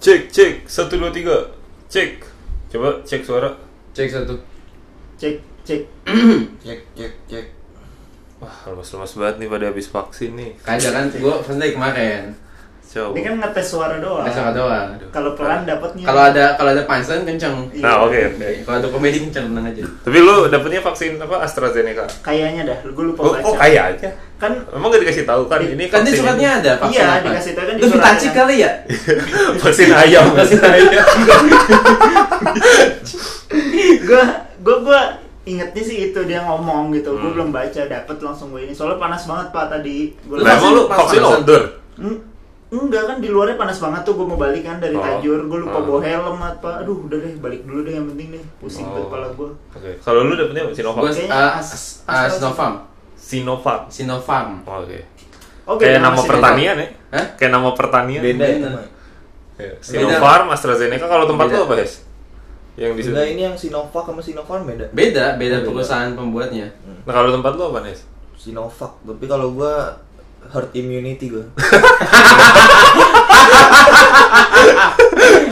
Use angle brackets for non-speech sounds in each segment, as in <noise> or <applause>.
Cek, cek, satu dua tiga, cek. Coba cek suara. Cek satu. Cek, cek. <clears throat> Cek cek cek. Wah, lemas-lemas banget nih pada habis vaksin nih. Kagak kan gua first day kemarin. Coba. Ini kan ngetes suara doang. Tes suara doang. Kalau pelan dapatnya. Kalau ada kalau ada punchline kenceng. Iya. Nah, oke, oke. Kalau ada komedi kenceng tenang aja. Tapi lu dapetnya vaksin apa AstraZeneca? Kayaknya dah, gue lupa Oh, baca. kok kaya aja? Kan Emang gak dikasih tahu kan ini Kan di suratnya ini. ada vaksin Iya, apa? dikasih tahu kan di suratnya. Hitachi kali ya? vaksin ayam. Vaksin ayam. gue gue gue ingetnya sih itu dia ngomong gitu. Gue Hmm. belum baca, dapet langsung gue ini. Soalnya panas banget pak tadi. Gue emang lu vaksin outdoor? Hmm, Enggak kan di luarnya panas banget tuh gue mau balik kan dari Oh. Tajur gue lupa Oh. bawa helm apa aduh udah deh balik dulu deh yang penting deh pusing Oh. kepala gue Oke. Kalau lu dapetnya Sinovac? Kayaknya uh, As- uh, Astra- Sinovac. Sinovac. Oh, Oke. oke Kayak terima nama pertanian ya? Hah? Kayak nama pertanian. Beda ya. Beda. Ya. Sinopharm, AstraZeneca. Kalau tempat Beda. lu apa, Hes? Yang di Enggak ini yang Sinovac sama Sinopharm beda. Beda, beda Oh, beda. perusahaan pembuatnya. Nah, kalau tempat lu apa, Hes? Sinovac. Tapi kalau gua herd immunity gua. <laughs>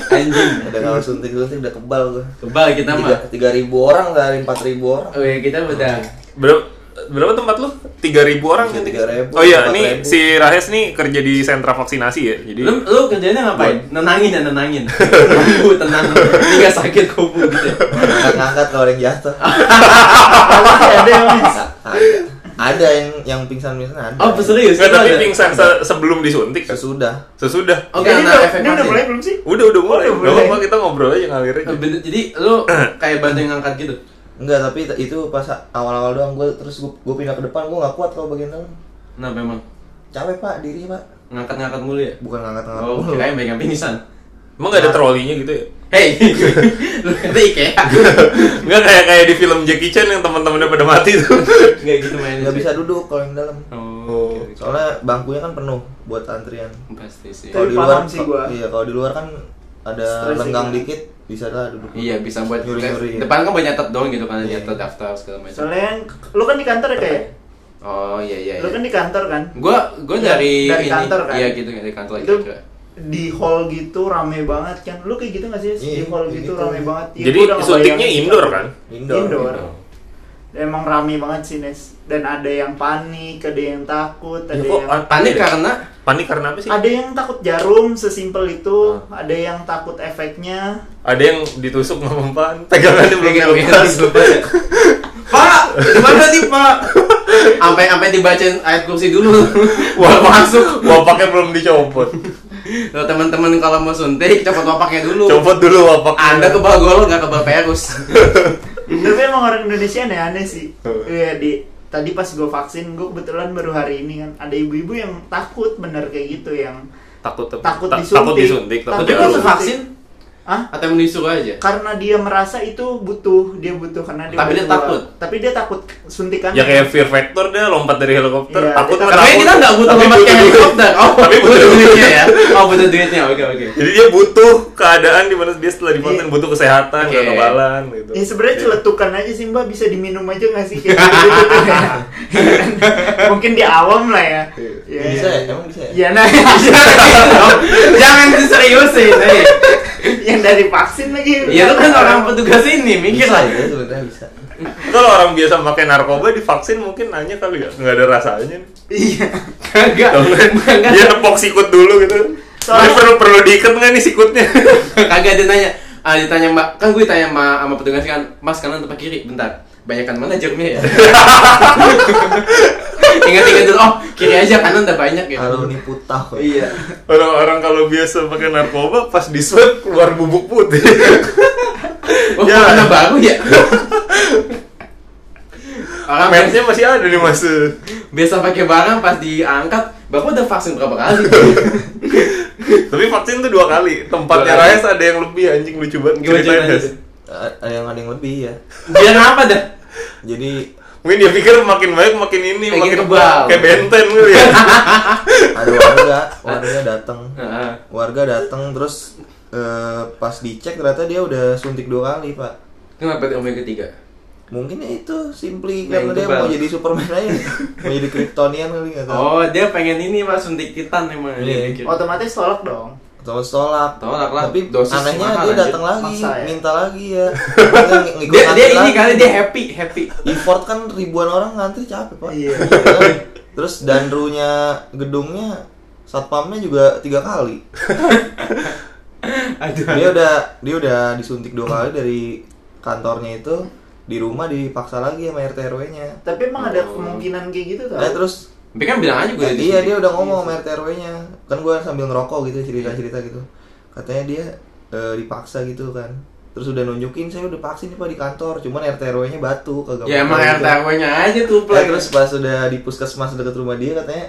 Anjing. Udah kalau suntik suntik udah kebal gua. Kebal kita mah. tiga ribu orang dari empat ribu orang. Oh iya, kita udah Berapa berapa tempat lu? 3000 orang Iya, nanti. 3.000, Oh iya, ini 4.000. si Rahes nih kerja di sentra vaksinasi ya. Jadi Lu, lu kerjanya ngapain? Nenangin ya, nenangin. <laughs> Kubu, tenang. Ini gak sakit kubu gitu. Ngangkat-ngangkat kalau ada yang jatuh. ada yang A- ada. Yang yang pingsan-pingsan ada. Oh, serius? Nggak, Itu tapi pingsan se- sebelum disuntik kan? Sesudah. Sesudah. Oke, ini nah, udah, efek ini udah mulai belum sih Udah, udah mulai. Udah Gak mulai. apa-apa kita ngobrol aja ngalir aja. Oh, Jadi lu <clears throat> kayak bantu ngangkat gitu? Enggak, tapi itu pas awal-awal doang gua terus gua, gua pindah ke depan gua nggak kuat kalau bagian dalam. Nah, memang Capek pak diri pak. ngangkat-ngangkat mulu ya? Bukan ngangkat-ngangkat. Oh, mulu. kirain pegang pingsan. Emang gak ada trolinya gitu ya? <laughs> Hey, lu kata Ikea. Enggak kayak kayak di film Jackie Chan yang teman-temannya pada mati tuh. <laughs> Enggak gitu mainnya. Nggak bisa duduk kalau yang dalam. Oh, oke. Soalnya bangkunya kan penuh buat antrian. pasti sih. Kalau di luar, sih gua. iya kalau di luar kan ada Stressing lenggang ya. dikit bisa lah duduk. Iya, bisa buat Nyuri-nyuri, ya. Depan kan banyak nyatet doang gitu kan, Iya. nyatet daftar segala macam. soalnya yang lu kan di kantor ya kayak Oh, iya iya. lu iya. kan di kantor kan Gua gua Iya, dari, dari ini, kantor kan? Iya gitu dari kantor itu di hall gitu rame banget kan lu kayak gitu gak sih di Iya, hall gitu gitu. rame banget Ya, Jadi syutingnya ngebayangin indoor kan? Indoor. indoor Indoor. emang rame banget sih Nes dan ada yang panik ada yang takut ada Ya, kok yang an- Panik Iya. karena Panik karena apa sih? ada yang takut jarum sesimpel itu Ah. ada yang takut efeknya Ada yang ditusuk sama mempan, pegangannya belum dilepas. <laughs> pegang- Pak, gimana nih Pak? Sampai sampai dibacain ayat kursi dulu. Wah, <laughs> Wah masuk. Wapaknya belum dicopot. Kalau teman-teman kalau mau suntik, copot wapaknya dulu. Copot dulu wapaknya. Anda kebal gol nggak kebal perus. <laughs> tapi emang orang Indonesia aneh-aneh sih Hmm. Iya di tadi pas gue vaksin gue kebetulan baru hari ini kan ada ibu-ibu yang takut bener kayak gitu yang takut? Takut Ta- disuntik. takut disuntik takut Tapi jarum. vaksin ah atau emang disuruh aja? karena dia merasa itu butuh dia butuh karena dia Tapi dia udah tua. takut? tapi dia takut suntikan ya kayak fear factor deh lompat dari helikopter Iya, takut dia takut. Tapi kita nggak butuh Tapi lompat ke butuh helikopter. Oh, Tapi butuh butuh duit. duitnya ya. Oh, butuh duitnya. Oke, oke. jadi dia butuh keadaan di mana dia setelah divaksin Iya. butuh kesehatan Oke. kekebalan gitu Ya sebenarnya Iya. celetukan aja sih mbak bisa diminum aja nggak sih <laughs> kayak gitu tuh <laughs> ya. Mungkin di awam lah ya. Iya. Ya, Bisa ya. ya? Emang bisa ya? Ya nah <laughs> Jangan eh. yang dari vaksin lagi. Ya lu kan orang petugas ini, mikir lah. ya sebenarnya bisa. kalau orang biasa pakai narkoba divaksin mungkin nanya kali ya nggak ada rasanya Iya. Kagak. Dia Kagak. nepok sikut dulu gitu. Soalnya- perlu perlu diikat nggak nih sikutnya? Kagak dia nanya. Ah, ditanya mbak, kan gue tanya sama, sama petugas kan, mas kanan atau kiri? Bentar, banyakan mana jeruknya ya? <laughs> Ingat-ingat dulu, oh kiri aja kanan udah banyak ya. Kalau ini putah. kok. Iya. Orang-orang kalau biasa pakai narkoba pas di swab keluar bubuk putih. Oh, Ya. mana baru ya? Orang biasa, Mensnya masih ada nih mas. biasa pakai barang pas diangkat, bapak udah vaksin berapa kali? Tapi vaksin tuh dua kali. Tempatnya Dua kali. Rayas ada yang lebih anjing lucu banget. Gimana Ceritain, ceritanya Hes. tuh? A- Ada yang ada yang lebih ya. Biar apa dah? Jadi Mungkin dia pikir makin banyak makin ini Makin makin kebal. kayak benten gitu ya. <laughs> ada warga, warga datang. Heeh. Warga datang terus eh, pas dicek ternyata dia udah suntik dua kali pak. Kenapa om yang ketiga? Mungkin ya itu simply Main karena dia kebal. mau jadi Superman aja, mau jadi Kryptonian kali nggak tahu. Oh, dia pengen ini mas suntik titan emang. Dia pikir. Otomatis tolak dong. Thomas tolak. Tolak lah, Tapi dosis anehnya dia datang lagi, ya? minta lagi ya. <laughs> Dia Dia ini lagi. kali dia happy, happy. Effort kan ribuan orang ngantri capek pak. Iya. kan? Terus danrunya gedungnya satpamnya juga tiga kali. <laughs> Aduh. Dia udah dia udah disuntik dua kali dari kantornya itu di rumah dipaksa lagi sama RT RW-nya. Tapi emang ada kemungkinan kayak gitu tau? Nah, terus Tapi kan bilang aja gue Eh, iya dia udah ngomong sama RT RW-nya. Kan gue sambil ngerokok gitu cerita-cerita gitu. Katanya dia eh, dipaksa gitu kan. Terus udah nunjukin saya udah vaksin nih Pak di kantor, cuman RT RW-nya batu kagak Ya emang gitu. RT RW-nya aja tuh Eh, play. terus pas udah di puskesmas dekat rumah dia katanya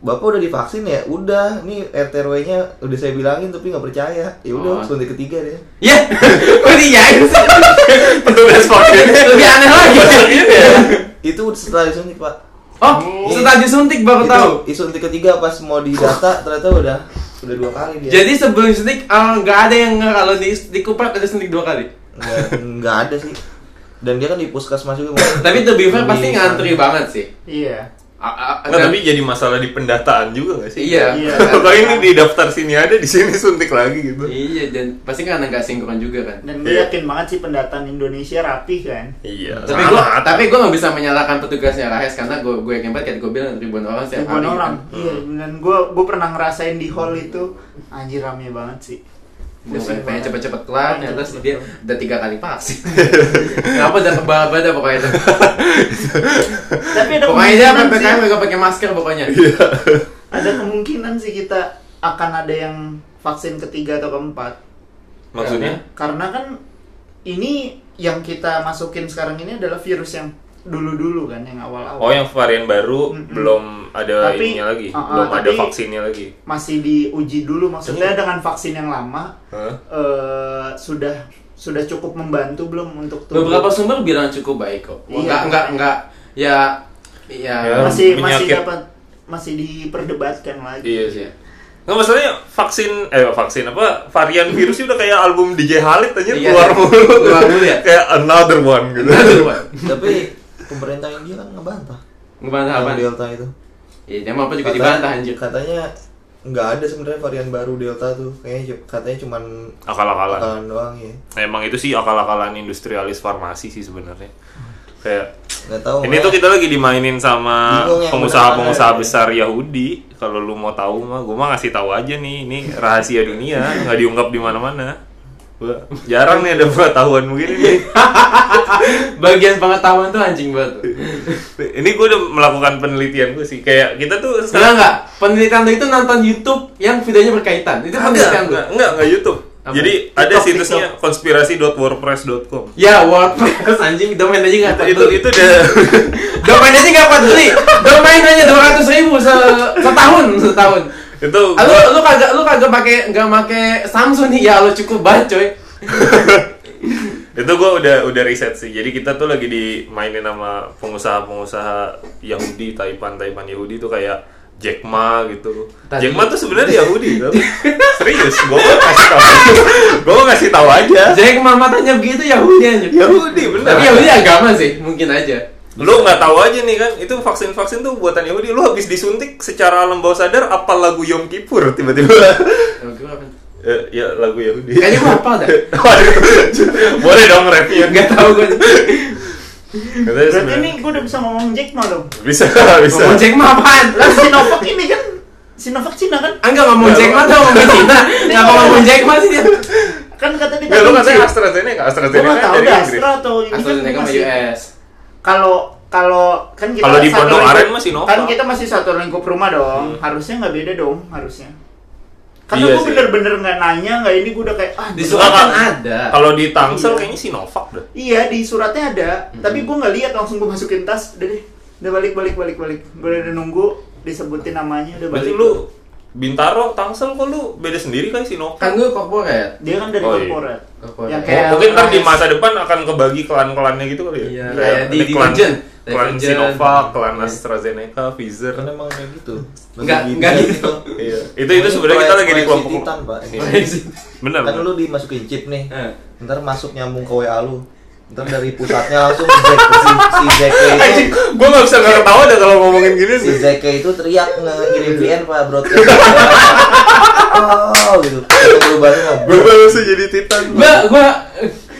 Bapak udah divaksin ya? Udah, nih RT RW-nya udah saya bilangin tapi nggak percaya. Ya udah, Oh. suntik ketiga deh. Ya, kok <laughs> diyain sih? <laughs> Petugas vaksin. Lebih aneh lagi. Itu setelah disuntik, Pak. Oh, setelah disuntik baru itu, tahu. disuntik ketiga pas mau didata ternyata udah udah dua kali dia. Jadi sebelum suntik eh, nggak ada yang kalau di di Kuprat ada suntik dua kali. nggak ada sih. Dan dia kan di puskesmas juga. <laughs> Tapi to be fair Di pasti ngantri sana. banget sih. Iya. A- a- Nggak, dan- tapi jadi masalah di pendataan juga gak sih? Iya. Iya. <laughs> Kalau ini di daftar sini ada, di sini suntik lagi gitu. Iya dan pasti kan nggak sinkron juga kan. Dan gue Iya. yakin banget sih pendataan Indonesia rapi kan. Iya. Tapi gua tapi gua nggak bisa menyalahkan petugasnya Rahes karena gua gue yakin banget kayak gue bilang ribuan orang setiap Ribuan hari. orang. kan. Iya. Dan gue gue pernah ngerasain di hall itu anjir rame banget sih. Pusing pengen cepet-cepet kelar, ternyata cepet dia udah tiga kali vaksin. <laughs> Kenapa udah kebal badan pokoknya itu. <laughs> Tapi ada Pokoknya dia PPKM sih, gak pakai masker pokoknya. ada kemungkinan sih kita akan ada yang vaksin ketiga atau keempat. Maksudnya? Karena kan ini yang kita masukin sekarang ini adalah virus yang dulu-dulu kan yang awal-awal. Oh, yang varian baru Mm-mm. belum ada Tapi, ininya lagi, uh-uh, belum ada vaksinnya lagi. masih diuji dulu maksudnya dengan vaksin yang lama Hah? eh, sudah sudah cukup membantu belum untuk tubuh? Beberapa sumber bilang cukup baik kok. Iya. Enggak enggak enggak ya ya, Ya, masih masih penyakit. dapat masih diperdebatkan lagi. Iya sih. Nggak masalahnya vaksin eh vaksin apa varian virusnya udah kayak album DJ Khalid aja Iya, keluar iya. mulu. Keluar mulu ya? <laughs> kayak another one gitu. Aduh, Pak. Tapi pemerintah India kan ngebantah. Ngebantah apa? Delta itu. Iya, emang apa juga dibantah anjir. Katanya nggak ada sebenarnya varian baru Delta tuh. Kayaknya katanya cuman Akal-akalan. akalan doang ya. Emang itu sih akal-akalan industrialis farmasi sih sebenarnya. Kayak Nggak tahu. ini tuh kita lagi dimainin sama pengusaha-pengusaha besar Yahudi. Kalau lu mau tahu mah, gue mah ngasih tahu aja nih, ini rahasia dunia, nggak diungkap di mana-mana. Gua jarang nih ada pengetahuan begini nih. <laughs> Bagian pengetahuan tuh anjing banget. tuh. Ini gue udah melakukan penelitian gue sih. Kayak kita tuh Enggak enggak, penelitian itu nonton YouTube yang videonya berkaitan. Itu penelitian enggak, enggak, enggak YouTube. Apa? Jadi ada TikTok, situsnya konspirasi.wordpress.com. Ya, WordPress anjing domain aja enggak Itu itu udah <laughs> domain aja enggak peduli. Domain aja 200 ribu se setahun, setahun. Itu Ah, lu lu kagak lu kagak pakai enggak pakai Samsung nih ya lu cukup banget coy. itu gue udah udah riset sih jadi kita tuh lagi dimainin sama pengusaha-pengusaha Yahudi Taipan Taipan Yahudi tuh kayak Jack Ma gitu Tadi- Jack Ma tuh sebenarnya Yahudi <laughs> serius gue mau kasih tahu gue mau kasih tahu aja Jadi mama tanya begitu Yahudi anjir. Yahudi bener Tapi Yahudi agama sih, mungkin aja. Lu nggak tahu aja nih kan itu vaksin vaksin tuh buatan Yahudi lu habis disuntik secara alam bawah sadar apa lagu Yom Kippur tiba-tiba gua apa? Eh, ya lagu Yahudi Kayaknya gua hafal dah. <laughs> Waduh, boleh dong rapnya <laughs> Enggak tahu gua. Berarti sebenarnya- ini gue udah bisa ngomong Jack Ma dong. bisa <laughs> bisa Ngomong Jack Ma apaan? Lah Sinovac ini kan Sinovac Cina kan? Enggak ngomong Jack Ma tuh ngomong Cina. Enggak ngomong Jack Ma sih dia. Kan kata di Nggak, lu katanya AstraZeneca, Gue AstraZeneca nggak tahu dari dah Inggris. Astra atau ini kan masih- US. Kalau kalau kan kita Kalau di satu Pondok lingkup- Aren mah Sinovac. Kan kita masih satu lingkup rumah dong. Harusnya nggak beda dong, harusnya. Karena Iya gue bener-bener nggak nanya, nggak ini gue udah kayak ah Di surat kan Kalau- ada. Kalau di Tangsel Iya. kayaknya Sinovac dah. Iya di suratnya ada, tapi gue nggak lihat langsung gue masukin tas, udah deh, udah balik balik balik balik. Gue udah nunggu disebutin namanya udah Berarti balik. lu Bintaro, Tangsel kok lu beda sendiri kali Sinovac? Kan gue corporate. Dia kan dari Oh, iya. korporat. Yang Oh, kayak mungkin ntar di masa depan akan kebagi klan-klannya gitu kali ya? Iya, Kayak kayak di- di klan, Legend. klan Legend. Sinovac, klan Iya. AstraZeneca, Pfizer. Kan emang kayak gitu. Nggak- Lagi nggak gitu. gitu. Iya. Itu itu sebenarnya kita lagi di kelompok Titan, Pak. Iya. Bener. Kan lu dimasukin chip nih. Eh. Ntar masuk nyambung ke WA lu. Ntar dari pusatnya langsung Zack, si, si Zeke itu gua nggak bisa nggak ketawa dah kalau ngomongin gini si. Zeke itu teriak ngirim VN pak broadcast <laughs> oh gitu kita berubah Gue bro bisa jadi titan. Gua gua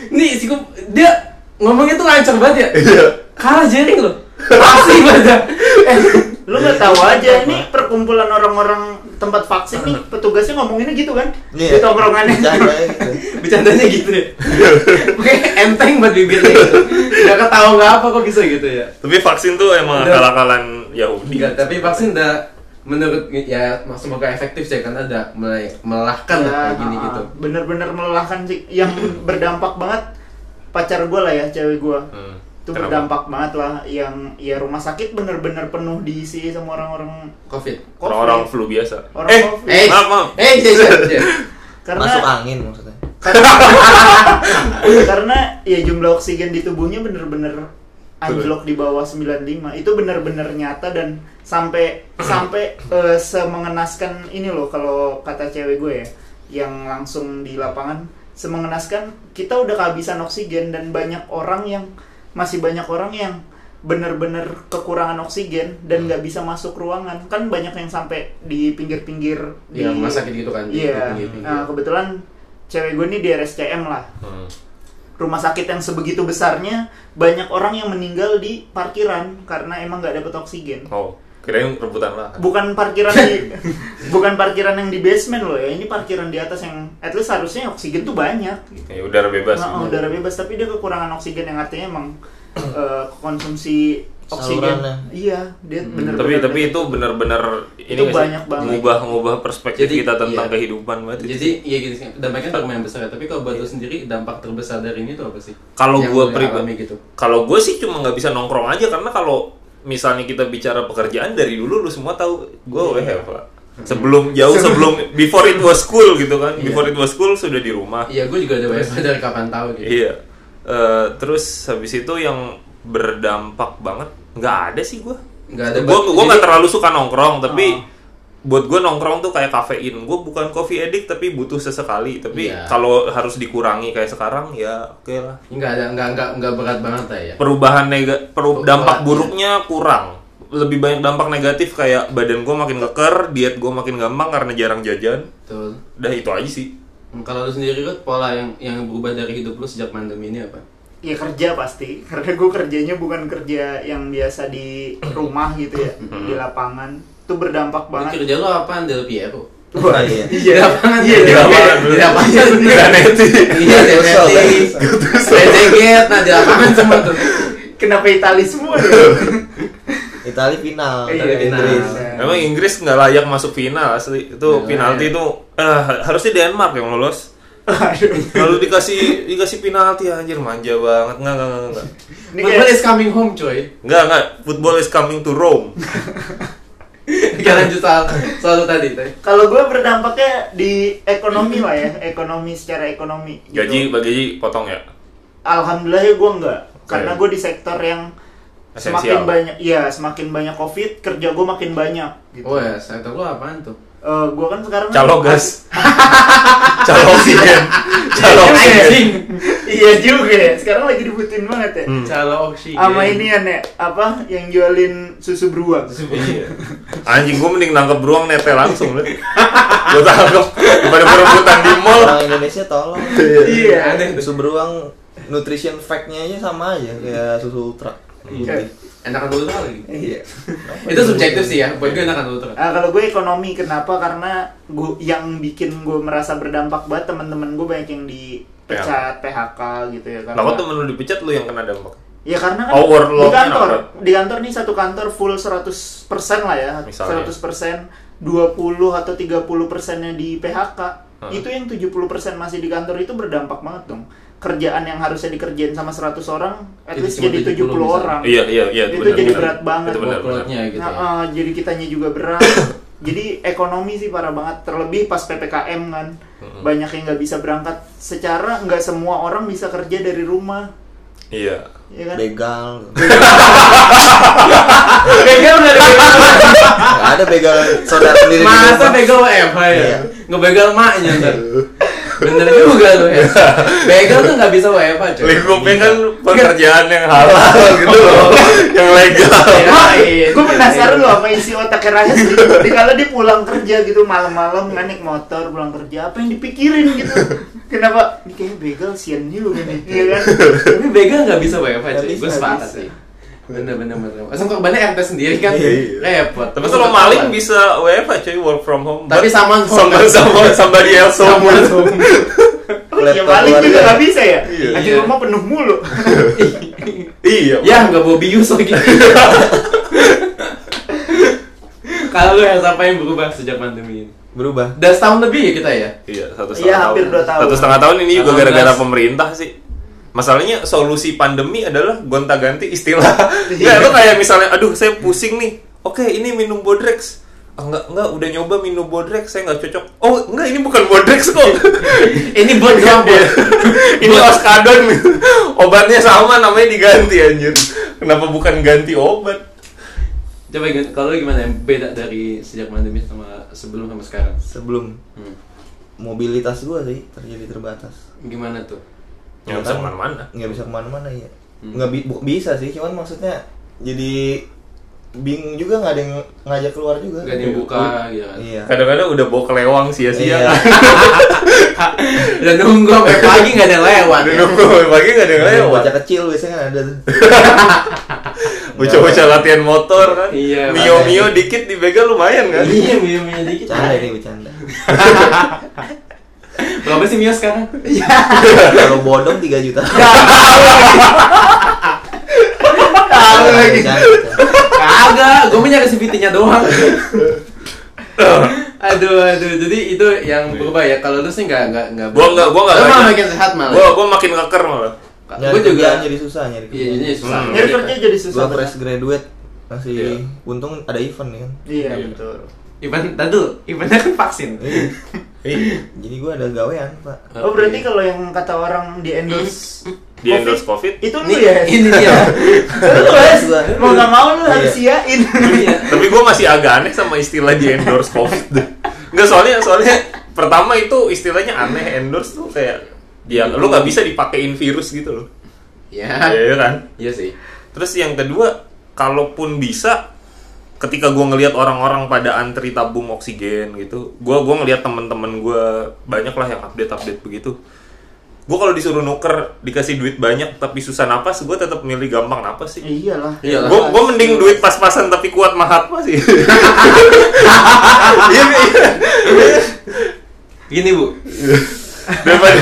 nih si dia ngomongnya tuh lancar banget ya. Iya. Kalah jaring loh. Asli banget. eh <laughs> lu nggak tahu aja ini perkumpulan orang-orang tempat vaksin nih petugasnya ngomonginnya gitu kan di Iya. tongkrongannya Bercandanya gitu <laughs> Bercandanya gitu ya. Oke, enteng buat bibirnya gitu. Gak ketawa nggak apa kok bisa gitu ya. Tapi vaksin tuh emang Udah. akal-akalan Yahudi. Enggak, tapi vaksin udah menurut ya semoga efektif sih karena ada mulai melelahkan lah Ya, kayak gini ah, gitu. bener-bener melelahkan sih yang berdampak banget pacar gue lah ya cewek gue Hmm. Itu Kenapa? berdampak banget lah yang ya rumah sakit bener-bener penuh diisi sama orang-orang Covid. Orang-orang flu biasa. Orang eh, COVID. Eh, maaf, maaf. Eh, iya, iya, iya. <laughs> karena masuk angin maksudnya <laughs> karena ya jumlah oksigen di tubuhnya bener-bener anjlok di bawah 95 itu bener-bener nyata dan sampai sampai <clears throat> eh, semengenaskan ini loh kalau kata cewek gue ya yang langsung di lapangan semengenaskan kita udah kehabisan oksigen dan banyak orang yang masih banyak orang yang bener-bener kekurangan oksigen dan nggak bisa masuk ruangan. Kan banyak yang sampai di pinggir-pinggir Di rumah sakit gitu kan, iya. pinggir-pinggir. nah kebetulan cewek gue ini di RSCM lah. Hmm. rumah sakit yang sebegitu besarnya banyak orang yang meninggal di parkiran karena emang nggak dapet oksigen. Oh, kirain rebutan lah. bukan parkiran di <laughs> bukan parkiran yang di basement loh ya ini parkiran di atas yang at least harusnya oksigen tuh banyak gitu. Ya udara bebas. Nah, udara bebas tapi dia kekurangan oksigen yang artinya emang <coughs> eh, konsumsi oksigen Salurannya. iya dia Hmm. bener tapi tapi itu benar-benar ini Itu banyak banget. ngubah ngubah perspektif Jadi, kita tentang iya. kehidupan banget itu. Jadi ya gitu sih. Dampaknya lumayan besar ya. Tapi kalau buat lu sendiri dampak terbesar dari ini tuh apa sih? Kalau lu pribadi- gitu. kalau gue sih cuma nggak bisa nongkrong aja karena kalau misalnya kita bicara pekerjaan dari dulu lu semua tahu gue Iya. WFH. Sebelum jauh sebelum before it was school gitu kan. Iya. Before it was school sudah di rumah. Iya, gue juga ada WFH <laughs> dari kapan tahu gitu. Iya. Eh, terus habis itu yang berdampak banget nggak ada sih gue. Nggak ada Gue gue nggak terlalu suka nongkrong tapi Oh. Buat gue nongkrong tuh kayak kafein. Gue bukan coffee addict tapi butuh sesekali. Tapi Iya. kalau harus dikurangi kayak sekarang ya oke lah. Nggak ada, nggak nggak nggak berat banget lah ya. Perubahan nega, peru- dampak berat, buruknya kurang. Lebih banyak dampak negatif kayak badan gue makin keker, diet gue makin gampang karena jarang jajan. Betul. Udah itu aja sih. Hmm, Kalau lu sendiri Rut, pola yang yang berubah dari hidup lu sejak pandemi ini apa? ya kerja pasti karena gue kerjanya bukan kerja yang biasa di rumah gitu ya di lapangan itu berdampak banget kerja lu apaan Del Piero? Wah, iya. iya Di lapangan, iya di iya lapangan, di lapangan. Zanetti. Iya, Del Tusel, Piero. Rezeget, nah di lapangan semua tuh. kenapa Itali semua ya? Itali final Iya, dari final. Inggris Emang Inggris nggak layak masuk final asli. Itu penalti itu eh, harusnya Denmark yang lolos. Kalau dikasih dikasih penalti anjir manja banget. Enggak enggak enggak Football is coming home, coy. Enggak enggak. Football is coming to Rome. Kita lanjut soal soal tadi, tadi. kalau gue berdampaknya di ekonomi lah ya ekonomi secara ekonomi gitu. Gaji gaji potong ya. alhamdulillah ya gue enggak Oke. karena gue di sektor yang semakin Esensial. banyak iya semakin banyak covid kerja gue makin banyak gitu Oh ya, sektor lu apaan tuh? Eh, gue kan sekarang Calo gas. <laughs> Calo oksigen. Calo oksigen. Anjing. iya juga ya sekarang lagi dibutuhin banget ya Hmm. Calo oksigen. sama ini ya Nek, apa yang jualin susu beruang Iya. Anjing gua mending nangkep beruang nete langsung lu. Gua tangkep daripada berebutan di mall. orang Indonesia tolong iya susu beruang nutrition fact-nya aja sama aja kayak susu ultra Iya. Enakan dulu lagi. iya <laughs> Itu subjektif sih ya. Buat gue enakan dulu Nah, kalau gue ekonomi kenapa karena gue yang bikin gue merasa berdampak banget teman-teman gue banyak yang dipecat PHK gitu ya Lah karena kok temen lu dipecat lu yang kena dampak? ya karena kan Oh, di kantor di kantor nih satu kantor full 100% lah ya Misalnya. 100% 20 atau 30 persennya di PHK Hah. itu yang 70 persen masih di kantor itu berdampak banget dong kerjaan yang harusnya dikerjain sama 100 orang at Jadi least jadi 70 70 misalnya. orang Iya iya iya Itu benar, jadi benar. berat banget Itu benar benar. Workload-nya gitu Nah, ya. eh, jadi kitanya juga berat. <coughs> jadi ekonomi sih parah banget. Terlebih pas ppkm kan, Mm-mm. banyak yang nggak bisa berangkat. Secara nggak semua orang bisa kerja dari rumah, Iya. ya kan? begal <laughs> Begal udah ada begal. nggak ada begal saudara sendiri di Masa begal WFH ya? Iya. Ngebegal maknya ntar. <laughs> Bener juga lu ya. <laughs> Begal tuh nggak bisa WFH cuy. Lingkupnya kan pekerjaan yang halal <laughs> gitu loh, yang legal. <laughs> Kirain. gue penasaran loh apa isi otak Rahas di, di kalau dia pulang kerja gitu malam-malam nggak naik motor pulang kerja apa yang dipikirin gitu kenapa ini kayaknya begal sian juga nih iya kan Tapi begal nggak bisa WFH bisa, Gue sepakat sih. Bener bener bener. Asal korbannya RT sendiri kan Iya, iya. repot. Tapi kalau maling bisa WFH cuy, work from home. Tapi home. sama sama somebody else home. Sama home. <laughs> iya Laptop paling juga nggak bisa ya Iya. Aja Iya. rumah penuh mulu <laughs> Iya. Ya nggak bawa bius lagi. <laughs> Kalau lu yang apa yang berubah sejak pandemi ini? Berubah. Udah setahun lebih ya kita ya? Iya, satu Iya, setengah hampir tahun. dua tahun. Satu setengah tahun ini juga 18. gara-gara pemerintah sih. Masalahnya solusi pandemi adalah gonta-ganti istilah. <laughs> Nggak, lu kayak misalnya, aduh saya pusing nih. Oke, ini minum Bodrex. Ah, enggak, enggak, udah nyoba minum Bodrex, saya nggak cocok. Oh, enggak, ini bukan Bodrex kok. <laughs> Ini buat Iya. <laughs> ini Oskadon. Obatnya sama, namanya diganti anjir. Kenapa bukan ganti obat? Coba ingat, kalau gimana yang beda dari sejak pandemi sama sebelum sama sekarang? Sebelum Hmm. mobilitas gua sih terjadi terbatas. Gimana tuh? Nggak bisa ke mana-mana. Nggak bisa ke mana-mana ya. Hmm. Nggak bi- bu- bisa sih, cuman maksudnya jadi bingung juga nggak ada yang ngajak keluar juga. Gak ada yang buka gitu kan? Iya. Kadang-kadang udah bawa kelewang sia-sia. Iya. <laughs> Dan nunggu sampai pagi gak ada yang lewat Udah ya? nunggu pagi nggak ada yang lewat. Bocah kecil biasanya kan ada tuh. <laughs> Bocah-bocah latihan motor kan. Iya, Mio. Mio dikit di begal lumayan kan. Iya, minum-minum dikit Bercanda ini bercanda. <laughs> Berapa sih Mio sekarang? Kalau bodong 3 juta. tahu lagi. Kagak, gue punya CVT-nya doang Aduh, aduh, jadi itu yang berubah ya Kalau lu sih nggak, nggak, nggak Gua nggak, gua nggak malah makin sehat malah Gua gua makin keker malah. Nyari Gue juga jadi susah nyari Iya, jadi susah Hmm. nyari kerja jadi susah Gua fresh graduate masih Iya. untung ada event nih kan. iya Iya. betul Event, tadu, eventnya kan vaksin Iya. Iya. Jadi gua ada gawean, Pak. oh berarti kalau yang kata orang di endorse Di endorse COVID. itu lu Ini, ya ini dia <laughs> lu. Gua. mau nggak mau lu Iya. harus siain Iya. Tapi gua masih agak aneh sama istilah di endorse COVID. Enggak soalnya soalnya pertama itu istilahnya aneh endorse tuh kayak ya lu nggak bisa dipakein virus gitu loh. Ya, Iya kan? iya sih Terus yang kedua, kalaupun bisa ketika gua ngelihat orang-orang pada antri tabung oksigen gitu, gua gua ngelihat temen-temen gua banyak lah yang update-update begitu. Gua kalau disuruh nuker dikasih duit banyak tapi susah napas, gua tetap milih gampang napas sih. iyalah Iyalah. Gue gue mending duit pas-pasan tapi kuat Mahatma sih. <laughs> Iya iya. Gini bu daripada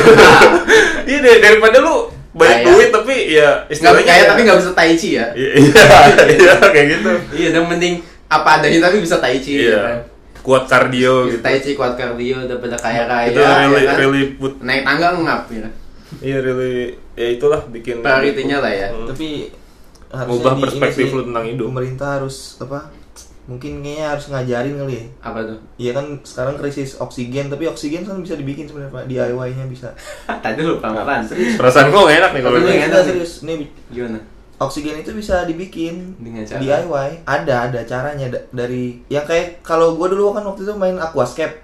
<laughs> iya deh, daripada lu banyak Kaya. duit tapi ya Nggak istilahnya kaya ya- tapi nggak bisa tai chi ya Iya <laughs> iya kayak gitu. Iya, dan mending apa adanya tapi bisa tai chi ya kan? Iya. Kuat kardio Bisa gitu. tai chi kuat kardio daripada kaya raya Itu really ya kan? really put naik tangga ngap ya iya really ya itulah bikin Prioritinya lah ya. Hmm. Tapi harusnya perspektif lu tentang hidup. Pemerintah harus apa? Mungkin kayaknya harus ngajarin kali ya. apa tuh Iya kan sekarang krisis oksigen, tapi oksigen kan bisa dibikin sebenarnya Pak. DIY-nya bisa. <laughs> tadi lu pelan Perasaan gue gak enak nih kalau ini. enak serius. Nih gimana oksigen itu bisa dibikin Dengan cara? DIY. Ada, ada caranya Da- dari yang kayak kalau gua dulu kan waktu itu main aquascape.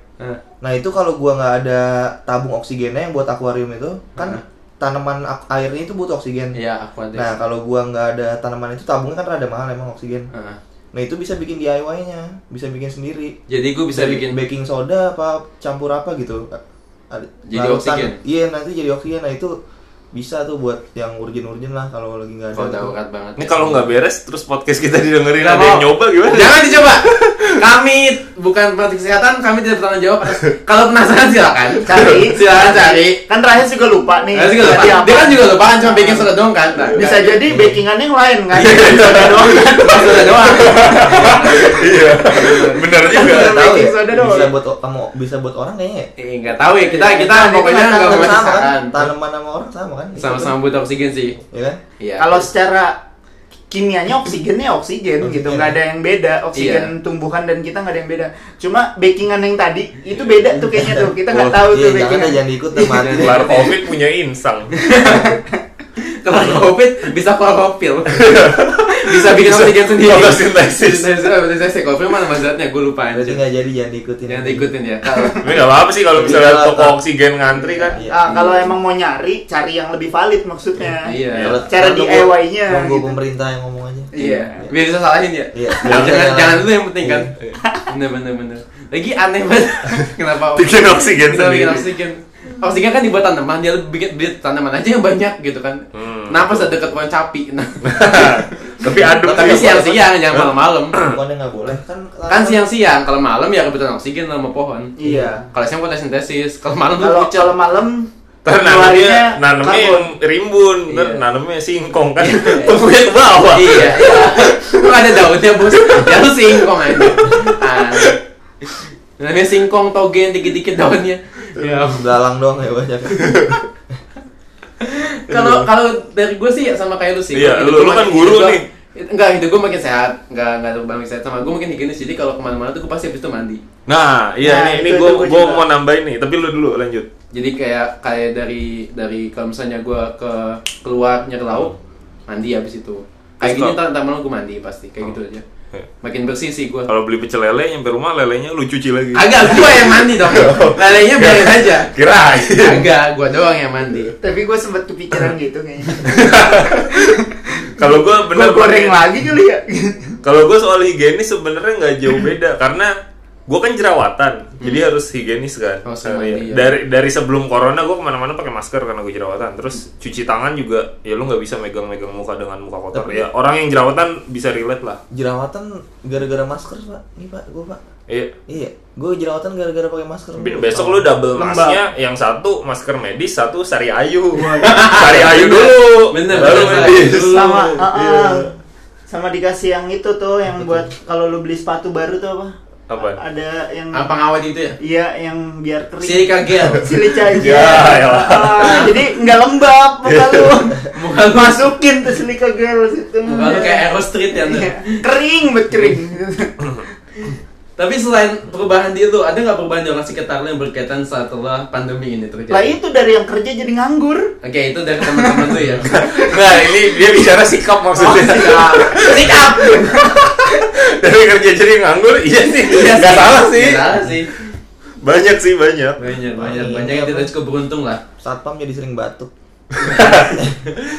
Nah, itu kalau gua nggak ada tabung oksigennya yang buat akuarium itu, kan tanaman airnya itu butuh oksigen. iya ada Nah, kalau gua nggak ada tanaman itu tabungnya kan rada mahal emang oksigen. Heeh. Nah, itu bisa bikin DIY-nya, bisa bikin sendiri. jadi gue bisa Dari bikin baking soda apa campur apa gitu. Jadi larutan. oksigen? Iya, nanti jadi oksigen. Nah, itu bisa tuh buat yang urgent-urgent lah kalau lagi nggak ada. darurat banget Ini ya. kalau nggak beres terus podcast kita didengerin Nggak ada yang nyoba gimana? jangan dicoba <laughs> kami bukan praktik kesehatan kami tidak bertanggung jawab <laughs> kalau penasaran silakan Cari. <laughs> silakan cari kan Rahas juga lupa nih juga lupa. Dia kan juga lupa kan cuma baking soda doang kan. Nah, bisa kan. jadi bakingannya yang lain kan <laughs> Iya. soda doang kan soda doang. Iya. Bener juga. Tahu baking ya, soda doang. bisa buat kamu bisa buat orang kayaknya ya. Eh, nggak tahu ya kita kita Kan itu pokoknya nggak mau sama kan saran. tanaman sama orang sama kan Sama-sama butuh oksigen sih. ya kan Iya. kalau secara kimianya oksigennya oksigen Oksigen. gitu nggak ada yang beda oksigen Iya. tumbuhan dan kita nggak ada yang beda cuma bakingan yang tadi itu beda tuh kayaknya tuh kita nggak tahu iya tuh bakingan deh, jangan diikut. Kelar covid punya insang. <laughs> Kalau <laughs> covid bisa klorofil. <laughs> bisa bikin oksigen sendiri. Fotosintesis. Fotosintesis. Kalau film mana mazatnya? Gue lupa. Berarti anjir. nggak jadi jangan diikutin. Jangan diikutin ya. <laughs> Kalau Tapi nggak apa-apa sih kalau misalnya toko oksigen ngantri kan. Iya. Ah, kalau emang mau nyari, cari yang lebih valid maksudnya. Iya. Cara DIY-nya Monggo gitu. pemerintah yang ngomong aja. Iya. Biar bisa salahin ya. Iya. Jangan, jangan, Iya. dulu yang penting kan. Iya. Bener bener bener. Lagi aneh banget. Kenapa? Bikin oksigen bikin sendiri. oksigen. Oksigen kan dibuat tanaman, dia bikin beli tanaman aja yang banyak gitu kan. Hmm. Kenapa sedekat pohon capi? <laughs> Nah, Tapi adem tapi siang-siang jangan malam-malam. Bukannya nggak boleh kan? Kan siang-siang, kalau malam ya kebutuhan oksigen sama pohon. Iya. Kalau siang fotosintesis, kalau malam tuh Kalau kalau malam Ntar nanamnya, keluarnya nanamnya karbon. yang rimbun, ntar Iya. nanamnya singkong kan, <laughs> tumbuhnya ke bawah. Iya, iya. Ada daunnya bos, <laughs> ya lu singkong aja. Ah. Namanya singkong toge yang dikit-dikit daunnya. Ya. Belalang doang ya banyak. <laughs> Kalau kalau dari gue sih ya sama kayak lu sih. Iya, lu- gua lu kan makin- guru gua- nih. Enggak, hidup gue makin sehat. Enggak, enggak terlalu banyak sehat sama gue makin higienis. Jadi kalau ke mana-mana tuh gue pasti habis itu mandi. Nah, iya Nah, ini, ini itu- gue itu gua gue mau nambahin nih, tapi lu dulu lanjut. Jadi kayak kayak dari dari kalau misalnya gue ke keluar nyari lauk, mandi habis itu. Kayak Terus gini ntar ntar malam gue mandi pasti kayak gitu aja. Makin bersih sih gue. Kalau beli pecel lele nyampe rumah lelenya lu cuci lagi. Agak gue yang mandi dong. <laughs> Lelenya biarin aja. Kirain. Agak gue doang yang mandi. Tapi gue sempet kepikiran <laughs> gitu kayaknya. <laughs> Kalau gue Gue bener goreng lagi kali ya. Kalau gue soal higienis sebenarnya nggak jauh beda karena gue kan jerawatan, jadi harus higienis kan. Oh, Dari- mandi, ya. Dari dari sebelum corona gue ke mana-mana pakai masker karena gue jerawatan. Terus cuci tangan juga, ya lu nggak bisa megang-megang muka dengan muka kotor. Tapi- Ya orang yang jerawatan bisa relate lah. Jerawatan gara-gara masker pak. Nih pak, gue pak. Iya. Iya, gue jerawatan gara-gara pakai masker. Be- Besok lu double masknya, yang satu masker medis, satu sari ayu. <laughs> sari ayu dulu, Bener, baru bener, medis. Dulu. Sama, ah, Iya. ah. sama dikasih yang itu tuh yang buat kalau lu beli sepatu baru tuh apa? Apaan? Ada yang Apa ngawet itu ya? Iya, yang biar kering. Silika gel. <laughs> Silica aja. Ya, elah. Ah, jadi nggak lembab muka lu. <laughs> Muka lu- Masukin tuh silika gel situ. Muka lu kayak Aero Street ya tuh. Iya. Kering, bet kering. <laughs> Tapi selain perubahan di lu, ada nggak perubahan di orang sekitar lu yang berkaitan setelah pandemi ini terjadi? lah itu dari yang kerja jadi nganggur. Oke, itu dari teman-teman lu ya. <laughs> Nah ini dia bicara sikap maksudnya. sikap. Sikap. <laughs> Dari kerja jadi nganggur, iya sih. Iya Nggak sih. salah sih. Nggak salah sih. Banyak sih banyak. Banyak, banyak, Ini banyak yang tidak cukup beruntung lah. Satpam jadi sering batuk. <laughs>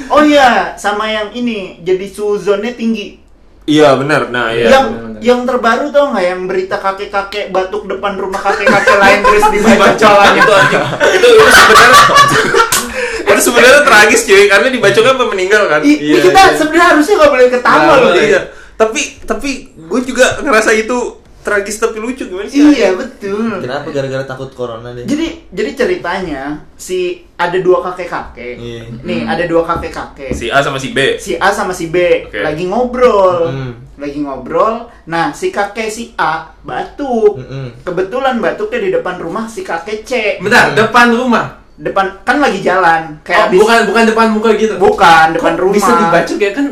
Oh iya, sama yang ini jadi suzonnya tinggi. Iya benar. Nah iya. yang benar-benar. yang terbaru tau nggak yang berita kakek-kakek batuk depan rumah kakek-kakek lain terus <laughs> dibacolan itu. Itu itu sebenarnya <laughs> itu sebenarnya tragis cuy karena dibacokan sampai meninggal kan. I, Iya, kita iya. sebenarnya harusnya nggak boleh ketawa Nggak loh. Iya. Tapi tapi gue juga ngerasa itu tragis tapi lucu gimana sih? Iya betul. Kenapa gara-gara takut corona deh? Jadi jadi ceritanya si ada dua kakek-kakek. Iya. Nih ada dua kakek-kakek. Si A sama si B. Si A sama si B Oke. lagi ngobrol. Hmm. Lagi ngobrol. Nah, si kakek si A batuk. Mm-mm. Kebetulan batuknya di depan rumah si kakek C. Bentar, depan rumah. Depan kan lagi jalan Oh, kayak habis bukan bukan depan muka gitu. bukan depan Kok rumah. Bisa dibacok ya kan?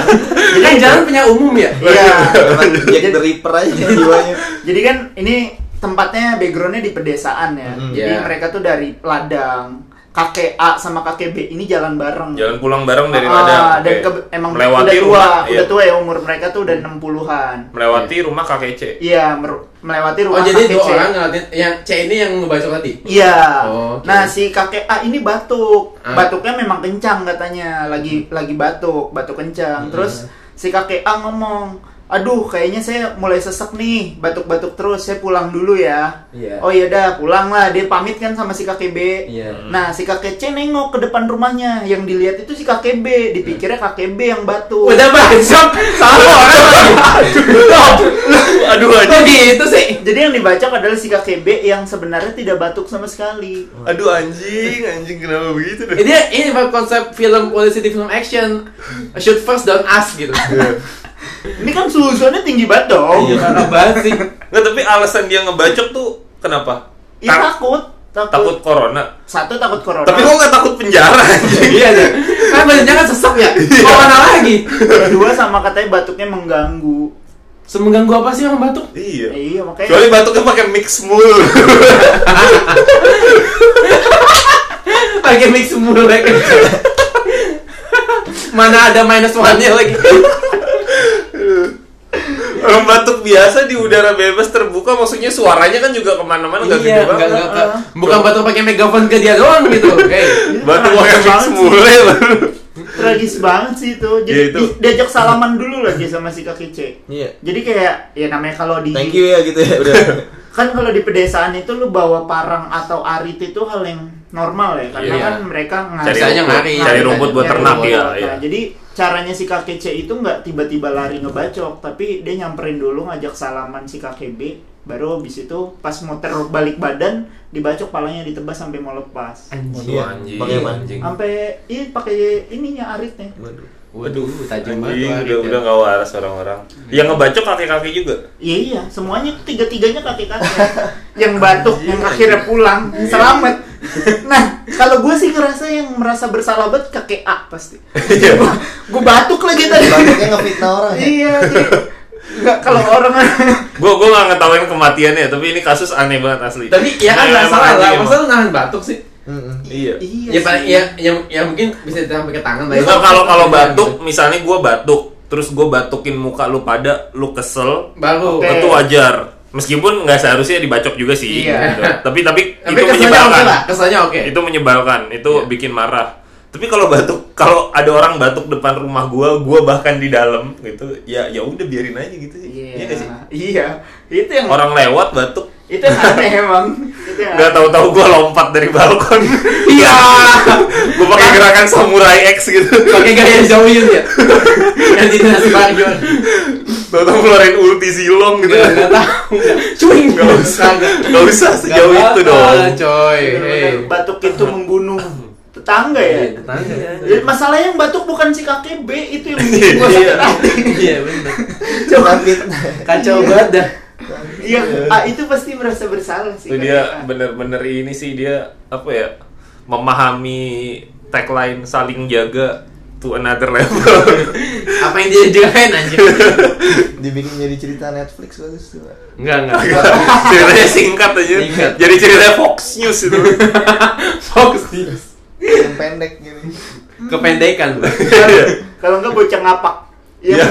<laughs> kan jalan punya umum ya. Iya. <laughs> Jack the Ripper aja jiwanya. Jadi kan ini tempatnya backgroundnya di pedesaan ya. Mm-mm. Jadi Iya. mereka tuh dari ladang. Kakek A sama kakek B ini jalan bareng. Jalan pulang bareng dari Ah, ladang. dan ke- emang melewati udah tua, rumah, udah iya. tua ya umur mereka tuh udah 60-an. melewati rumah kakek C. Iya, mer- melewati Oh, rumah jadi kakek dua C. orang ngeliatin yang C ini yang ngebacok tadi. Iya. Oh, oke. Nah, si kakek A ini batuk. Ah. Batuknya memang kencang katanya, lagi lagi batuk, batuk kencang. Terus si kakek A ngomong, "Aduh, kayaknya saya mulai sesek nih, batuk-batuk terus. Saya pulang dulu ya." Iya. Oh iya dah, pulang lah. Dia pamit kan sama si kakek B. Iya. Nah, si kakek C nengok ke depan rumahnya. Yang dilihat itu si kakek B. Dipikirnya kakek B yang batuk. Udah bacok, salah orang lagi. Aduh Kok anjing. gitu sih? Jadi yang dibaca adalah si kakek B yang sebenarnya tidak batuk sama sekali. Aduh anjing, anjing kenapa begitu deh? Ini ini Pak, konsep film polisi di film action shoot first don't ask gitu. Ini kan suhunya tinggi banget dong. Iya, parah banget sih. Nggak, tapi alasan dia ngebacok tuh kenapa? Ya, Ta- takut, takut. takut corona. Satu takut corona. Tapi kok nggak takut penjara anjing? Iya deh. Kan badannya kan sesek ya. Mau mana lagi? Kedua sama katanya batuknya mengganggu. Semengganggu apa sih orang batuk? Iya. Iya makanya. Kecuali batuknya pakai mix mulu. <laughs> Pakai mix mulu kayak <laughs> Mana ada minus one-nya lagi. <laughs> biasa di udara bebas terbuka maksudnya suaranya kan juga ke mana-mana nggak iya, gede enggak, banget. enggak, bukan batuk pakai megaphone ke dia doang gitu. <laughs> Hey. Batuk Tragis pakai mix banget sih. mule baru. Tragis banget sih itu. Jadi Ya, itu. di- diajak salaman dulu lagi sama si kaki C. Iya. Jadi kayak ya namanya kalau di Thank you ya gitu ya udah. <laughs> kan kalau di pedesaan itu lu bawa parang atau arit itu hal yang normal ya karena Iya. kan mereka Cari Biasanya rumput, ngari. cari rumput buat Nyari ternak rumput. ya. Nah, iya. jadi caranya si kakek C itu nggak tiba-tiba lari ngebacok tapi dia nyamperin dulu ngajak salaman si kakek B baru habis itu pas muter balik badan dibacok palanya ditebas sampai mau lepas Waduh, Iya, anjing. pakai apa? anjing. sampai iya pakai ininya aritnya Waduh. Waduh, tajam banget. udah udah nggak waras orang-orang. Yang ngebacok kaki-kaki juga. Iya iya, semuanya tiga-tiganya kakek-kakek. <laughs> yang batuk, yang akhirnya pulang, selamat. <laughs> Nah, kalau gue sih ngerasa yang merasa bersalah banget kakek A pasti. Iya. gue batuk lagi tadi. Batuknya ngefitnah orang ya. iya, iya. Enggak kalau orang Gue gue nggak ngetawain kematiannya, tapi ini kasus aneh banget asli. Tapi ya kan Nah, nggak emang salah lah, masa lu nahan batuk sih? Mm-mm. Iya. iya. Ya paling ya, ya, ya mungkin bisa sampai ke tangan lah. ya. Kalau kalau Gitu. batuk, misalnya gue batuk, terus gue batukin muka lu pada, lu kesel, baru. Oke. itu wajar. Meskipun nggak seharusnya dibacok juga sih. Iya. gitu. Tapi tapi <laughs> Tapi itu oke menyebalkan. lah, kesannya oke. Itu menyebalkan, itu Iya. bikin marah. Tapi kalau batuk, kalau ada orang batuk depan rumah gua, gua bahkan di dalam gitu, ya ya udah biarin aja gitu sih. Iya. Iya nggak sih? Iya. Itu yang Orang lewat batuk, itu yang aneh <laughs> emang. Yang nggak tahu-tahu gua lompat dari balkon. Iya. <laughs> gua pakai gerakan samurai X gitu. Pakai gaya Zhouyin ya. Yang di nasi Barjon. Tahu-tahu ngeluarin ulti silong gitu. Enggak enggak tahu. Cuing. Nggak usah, nggak usah sejauh itu dong. coy. Hey. batuk itu membunuh tetangga ya. Iya, tetangga ya. Ya, masalahnya yang batuk bukan si kakek B itu yang bikin gua sakit Iya. hati. Iya benar. Coba. Kacau banget dah. Iya, ah, itu pasti merasa bersalah sih. Itu kakek dia A. bener-bener ini sih dia apa ya memahami tagline saling jaga to another level. <laughs> Apa yang dia jagain anjir? <laughs> Dibikin jadi cerita Netflix bagus tuh. Enggak <laughs> enggak. ceritanya singkat aja. Singkat. Jadi ceritanya Fox News itu. Fox News. Yang pendek gini. Kependekan. Kalau- Kalau enggak bocah ngapak. Iya.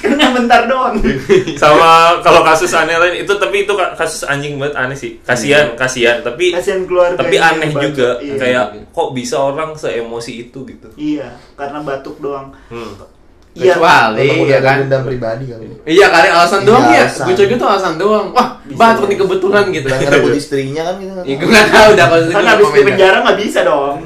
Iya. bentar doang. <laughs> Sama kalau kasus aneh lain itu tapi itu ka- kasus anjing banget aneh sih. Kasihan, kasihan, tapi Kasihan keluarga. tapi aneh batuk. juga Iya. kayak kok bisa orang seemosi itu gitu. Iya, karena batuk doang. Hmm. Iya. Kecuali udah ya kan. dendam pribadi kali. Iya kali alasan Iya, doang ya. Gue curiga tuh alasan doang. Wah, jadi. nih kebetulan gitu. Ngerebut <laughs> istrinya kan gitu. Iya, gue nggak tahu dah kalau itu Kan habis di penjara nggak bisa dong.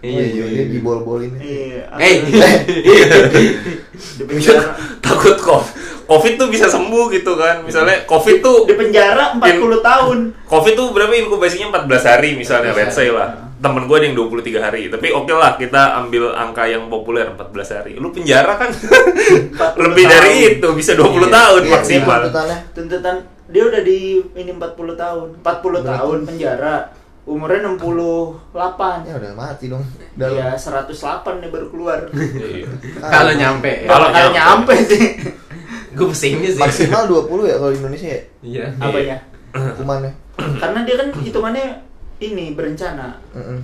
Iya, iya, dia iya. dibol-bolin. Iya. Eh, <laughs> di penjara. Takut kok Covid tuh bisa sembuh gitu kan. Misalnya Covid tuh Di penjara 40 tahun. Covid tuh berapa inkubasinya 14 hari misalnya let's say lah. Temen gue ada yang 23 hari. Tapi oke lah kita ambil angka yang populer 14 hari. Lu penjara kan lebih dari tahun. itu bisa 20 Iya. tahun Iya, maksimal. tuntutannya. Tuntutan dia udah di ini 40 tahun. 40 tahun penjara. Umurnya 68. Ya udah mati dong. Iya, Dalam. 108 nih baru keluar. Iya. kalau nyampe. ya. Kalau Kalau nyampe. nyampe sih. Gue pesimis sih. Maksimal 20 ya kalau di Indonesia ya Iya. Apanya? hukumannya. Karena dia kan hitungannya ini berencana. Heeh.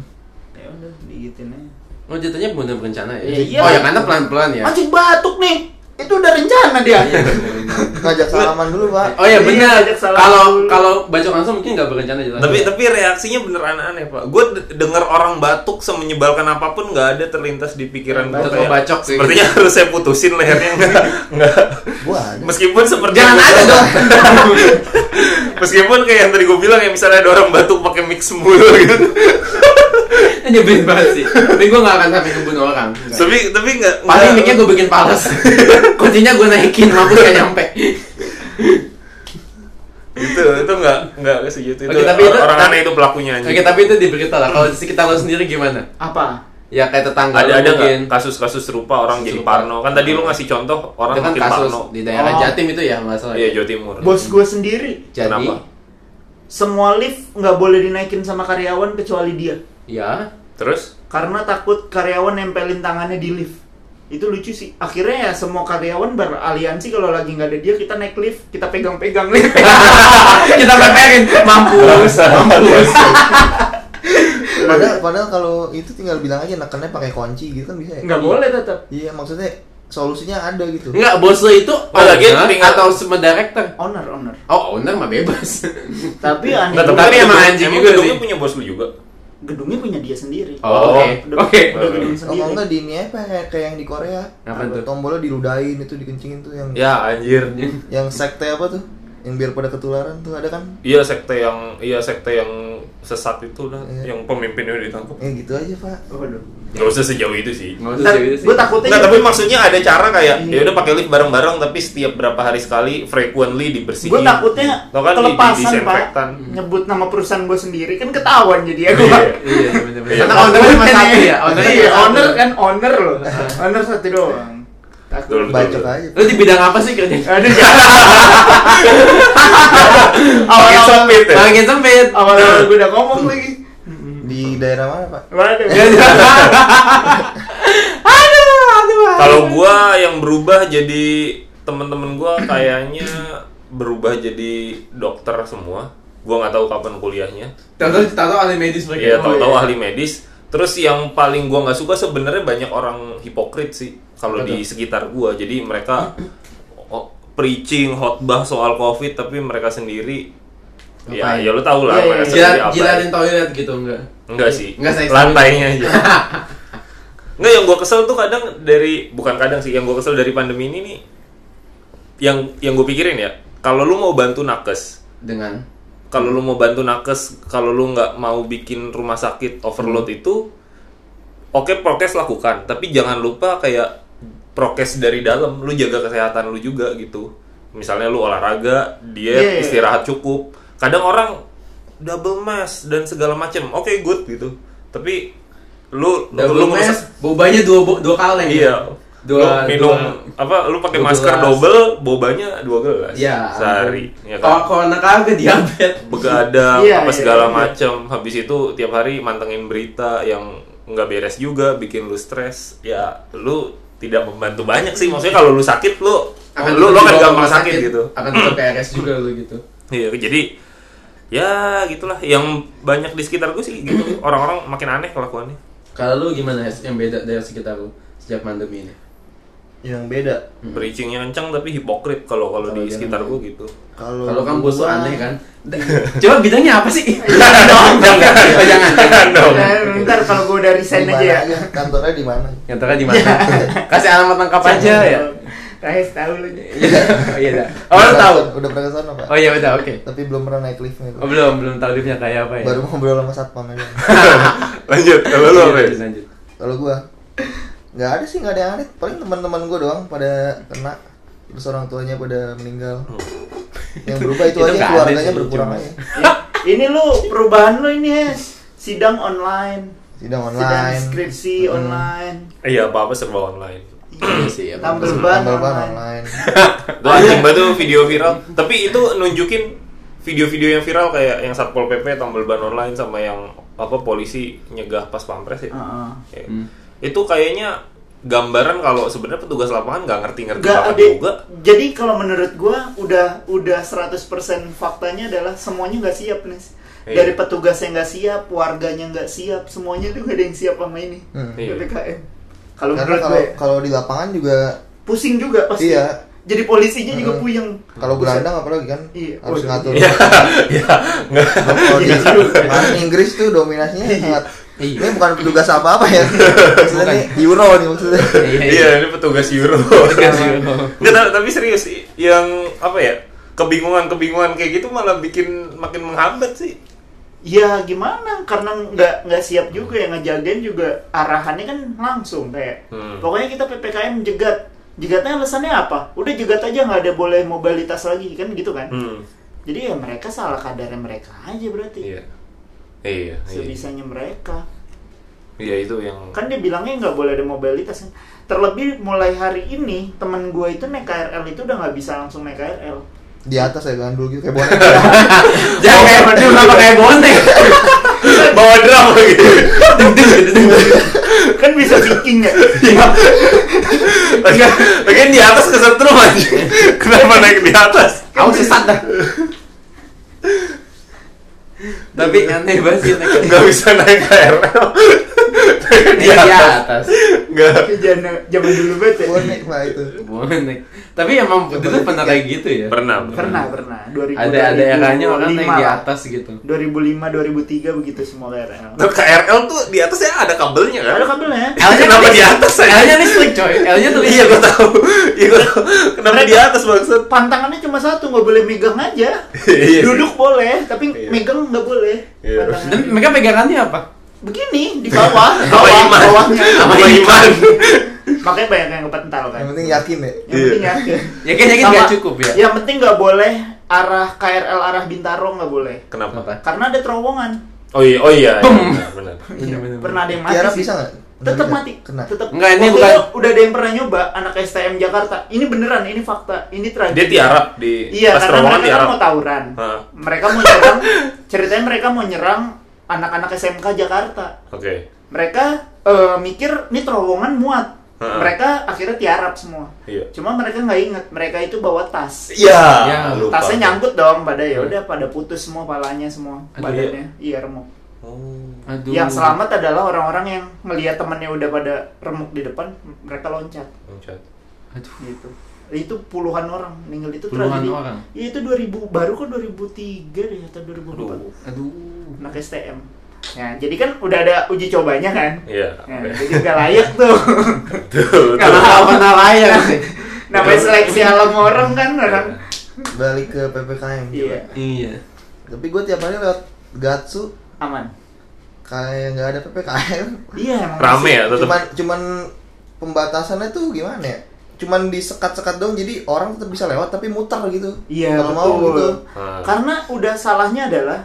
Ya udah digitin aja. Oh jatuhnya bener berencana ya? Iya, iya. Oh ya karena pelan-pelan ya? Anjing batuk nih. Itu udah rencana dia. Iya, bener, bener. Ngajak salaman dulu, Pak. Oh iya Iya, benar. Kalau kalau baca langsung mungkin nggak berencana jelas. Tapi tapi reaksinya bener aneh-aneh pak. Gue denger orang batuk semenyebalkan apa pun nggak ada terlintas di pikiran gue. Kayak, sih. Sepertinya <laughs> harus saya putusin lehernya <laughs> nggak. nggak. Meskipun seperti Jangan ada dong. <laughs> Meskipun kayak yang tadi gue bilang ya misalnya ada orang batuk pakai mix mulu gitu. <laughs> Nyebelin banget sih. Tapi gue nggak akan sampai ngebunuh orang. Nggak. tapi tapi nggak. Paling mic-nya gue bikin palas. <laughs> Kuncinya gue naikin, mampus gak nyampe. itu itu nggak nggak segitu itu, Oke, tapi itu- orang aneh itu pelakunya anjing. Oke, tapi itu di berita lah. Kalau sekitar lo sendiri gimana? Apa? Ya kayak tetangga ada ada mungkin. kasus-kasus serupa orang jadi Serupa. parno kan tadi lu ngasih contoh orang Itu kan makin kasus parno di daerah Oh. Jatim itu ya nggak salah. iya Jawa Timur Bos gue sendiri. Jadi, Kenapa? Semua lift nggak boleh dinaikin sama karyawan kecuali dia. Ya terus Karena takut karyawan nempelin tangannya di lift. Itu lucu sih. Akhirnya ya semua karyawan beraliansi kalau lagi nggak ada dia kita naik lift, kita pegang-pegang lift. <laughs> kita peperin mampus, mampus. <laughs> Padahal, padahal kalau itu tinggal bilang aja nekennya pakai kunci gitu kan bisa ya? Nggak boleh tetap. Iya, maksudnya solusinya ada gitu. Enggak, bos lo itu Oh, lagi owner tinggal- atau semua director? owner owner Oh, owner mah bebas. tapi aneh tapi emang anjing juga sih. punya bos lu juga. Gedungnya punya dia sendiri Oh, oke. Oke. udah gedung Oh sendiri enggak di ini apa kayak, kayak yang di Korea. Apa tuh? Tombolnya diludahin itu dikencingin tuh yang Ya anjir. yang sekte apa tuh? Yang biar pada ketularan tuh ada kan? Iya sekte yang iya sekte yang sesat itu lah, Iya. yang pemimpinnya ditangkap. Ya gitu aja, Pak. Waduh. Gak usah sejauh itu sih. Nggak usah sih, itu sih. gue takutnya Enggak, tapi maksudnya ada cara kayak Iya. ya udah pakai lift bareng-bareng tapi setiap berapa hari sekali frequently dibersihin. gue takutnya Tau kan di- di kelepasan pak disinfektan. nyebut nama perusahaan gue sendiri kan ketahuan jadi ya gue Iya. Iya, bener-bener. Iya. Karena ownernya cuma satu ya. Ownernya iya, owner kan owner loh owner satu doang takut. Bacok aja. Lu di bidang apa sih kerja? aduh <laughs> jangan awal Makin awal sempit ya. Makin sempit. awal awal gue udah ngomong lagi Di daerah mana, Pak? waduh <laughs> aduh, aduh. Kalau gua yang berubah jadi temen-temen gua kayaknya berubah jadi dokter semua. Gua nggak tahu kapan kuliahnya. Tahu tahu ahli medis mereka. Iya, Oh, tahu-tahu iya. ahli medis. Terus yang paling gua nggak suka sebenarnya banyak orang hipokrit sih kalau di sekitar gua. Jadi mereka oh, preaching khotbah soal covid tapi mereka sendiri ya Ngapain? ya lu tahu lah iya, mereka iya. sendiri Jilat, apa. jilatin toilet gitu enggak? Enggak sih. Enggak, saya lantainya aja. <laughs> Enggak yang gua kesel tuh kadang dari bukan kadang sih yang gua kesel dari pandemi ini nih yang yang gue pikirin ya kalau lu mau bantu nakes Dengan kalau lu mau bantu nakes kalau lu nggak mau bikin rumah sakit overload itu oke prokes lakukan tapi jangan lupa kayak prokes dari dalam lu jaga kesehatan lu juga gitu misalnya lu olahraga diet Iya, iya. istirahat cukup kadang orang double mask dan segala macam oke good gitu tapi lu double lu mask, bobanya dua dua kaleng. iya Dua lu minum dua- apa lu pakai masker gelas. double bobanya dua gelas Iya. sehari ya kan kalau anak kagak diabetes. begadang Iya, apa iya, segala iya. macem habis itu tiap hari mantengin berita yang nggak beres juga bikin lu stres ya lu tidak membantu banyak sih maksudnya kalau lu sakit lu lu lu tetap kan ke gampang rumah sakit gitu Akan tetap PRS juga lu gitu. iya jadi ya gitulah yang banyak di sekitar gue sih gitu <clears throat> orang-orang makin aneh kelakuannya Kalau lu gimana Hes, yang beda dari sekitar lu sejak pandemi ini? Yang beda. preachingnya kencang tapi hipokrit kalau kalau di sekitar gue gitu Kalau Kalau kan bos aneh kan. <laughs> Coba bidangnya apa sih? <laughs> <laughs> jangan dong jangan jangan. jangan dong Nah, ntar kalau gue udah resign mana aja ya? Kantornya di mana? Tahu di mana? Kasih alamat lengkap aja ya. Rahis tahu lu Oh iya dah. Oh lu Udah tahu. pernah- Udah pernah ke sana, Pak. Oh iya udah oke. Tapi belum pernah naik liftnya. Oh belum belum tahu liftnya kayak apa ya. Baru ngobrol sama satpam aja. <laughs> lanjut kalau lu apa ya? Lanjut. Kalau gua nggak ada sih nggak ada yang aneh. Paling teman-teman gua doang pada kena terus orang tuanya pada meninggal. Yang berubah itu, <laughs> Itu aja keluarganya sih, berkurang aja. ini lu perubahan lu ini Hes sidang online Sidang sidang online. skripsi Hmm. online iya apa apa serba online Iya sih ya. tambal ban online. <laughs> Gue anjing banget tuh video viral. Tapi itu nunjukin video-video yang viral kayak yang Satpol PP tambal ban online sama yang apa polisi nyegah pas pampres ya. Heeh. Ya. Hmm. Itu kayaknya gambaran kalau sebenarnya petugas lapangan nggak ngerti-ngerti Gak banget juga. Jadi kalau menurut gua udah udah 100% faktanya adalah semuanya nggak siap nih. Iya. Dari petugas yang nggak siap, warganya nggak siap, semuanya tuh gak ada yang siap sama ini. Hmm. Iya. PPKM. Kalau Karena menurut kalau gue kalau di lapangan juga pusing juga pasti. Iya. Jadi polisinya juga Hmm. puyeng. kalau gelandang apalagi kan Iya. harus Oh, ngatur. Iya, <laughs> iya. Kalau di Iya juga. Inggris tuh dominasinya sangat Iya. ini bukan petugas apa-apa ya. <laughs> Maksudnya Bukan. ini Euro nih maksudnya. Iya, ini petugas Euro. Petugas Euro. Nggak, tapi serius yang apa ya? Kebingungan-kebingungan kayak gitu malah bikin makin menghambat sih. Ya gimana? Karena nggak nggak siap juga yang ngejagain juga arahannya kan langsung kayak. Hmm. Pokoknya kita ppkm jegat. Jegatnya alasannya apa? Udah jegat aja nggak ada boleh mobilitas lagi kan gitu kan? Hmm. Jadi ya mereka salah kadarnya mereka aja berarti. Iya. Iya, iya. Sebisanya mereka. Iya itu yang Kan dia bilangnya nggak boleh ada mobilitas. Terlebih mulai hari ini temen gue itu naik KRL itu udah nggak bisa langsung naik KRL. Di atas ya gandul gitu kayak <laughs> bonek. Jangan kayak berdua kenapa kayak bonek. <laughs> bawa drum lagi. kan bisa bikin ya. Lagian lagian di atas kesetrum aja. Kenapa naik di atas? Aku sesat dah. Tapi aneh banget sih naik Nggak bisa naik KRL. Di atas. Enggak. Zaman zaman dulu banget ya. bonek pak itu Bonek. Tapi emang itu tuh pernah kayak gitu ya. Pernah. Pernah, pernah. 2000, Ada ada eranya orang naik di 2005 lah. atas gitu. 2005 2003 begitu semua KRL. Nah, KRL tuh di atasnya ada kabelnya kan? Ada kabelnya. L-nya Kenapa di atas ya? L-nya listrik coy. L-nya tuh Iya gua tahu. Iya gua tahu. Kenapa di atas maksud? Pantangannya cuma satu, nggak boleh megang aja. <laughs> Iya sih. Duduk boleh, tapi Iya. megang nggak boleh. Iya. Mereka pegangannya apa? Begini di bawah, Sama bawah, iman. bawahnya. Sama iman. Makanya banyak yang kepental kan. yang penting yakin ya Yang penting Iya. yakin. Yakin yakin nggak cukup ya. Yang penting nggak boleh arah KRL arah Bintaro nggak boleh. Kenapa? Apa? Karena ada terowongan. Oh iya, oh iya. iya, Bum. Benar, benar. Pernah ada yang mati Tiara sih. bisa nggak Nggak Tetap mati. kena Tetap. Enggak, ini bukan- udah ada yang pernah nyoba anak STM Jakarta. Ini beneran, ini fakta. Ini tragedi. Dia tiarap di Iya, pas karena terowongan mereka kan tiarap. mau tawuran. Mereka mau nyerang, ceritanya mereka mau nyerang anak-anak SMK Jakarta. Oke. Mereka eh, mikir ini terowongan muat. Heeh. Mereka akhirnya tiarap semua. Iya. Cuma mereka nggak inget, mereka itu bawa tas. Iya, Ya, lupa. Tasnya nyangkut dong pada ya udah pada putus semua palanya semua Aduh, badannya. Iya remuk. Oh. Aduh. Yang selamat adalah orang-orang yang ngelihat temannya udah pada remuk di depan, mereka loncat Loncat. Aduh. gitu. Itu puluhan orang meninggal itu Puluhan tragedi. orang? Iya itu 2000 baru kok 2003 deh atau 2004. Aduh. Aduh. Anak STM. Ya, jadi kan udah ada uji cobanya kan? Iya. Ya, oke. jadi nggak layak tuh. Tuh, <laughs> Nggak tuh. layak. Pernah layak sih. Namanya seleksi alam orang kan orang. balik ke ppkm Iya, Iya. tapi gue tiap hari lewat Gatsu aman. kayak nggak ada ppkm Iya, emang Rame ya tetap. cuman cuman pembatasannya tuh gimana ya cuman disekat-sekat dong jadi orang tetap bisa lewat tapi muter gitu Iya, kalau mau betul. gitu Ah. Karena udah salahnya adalah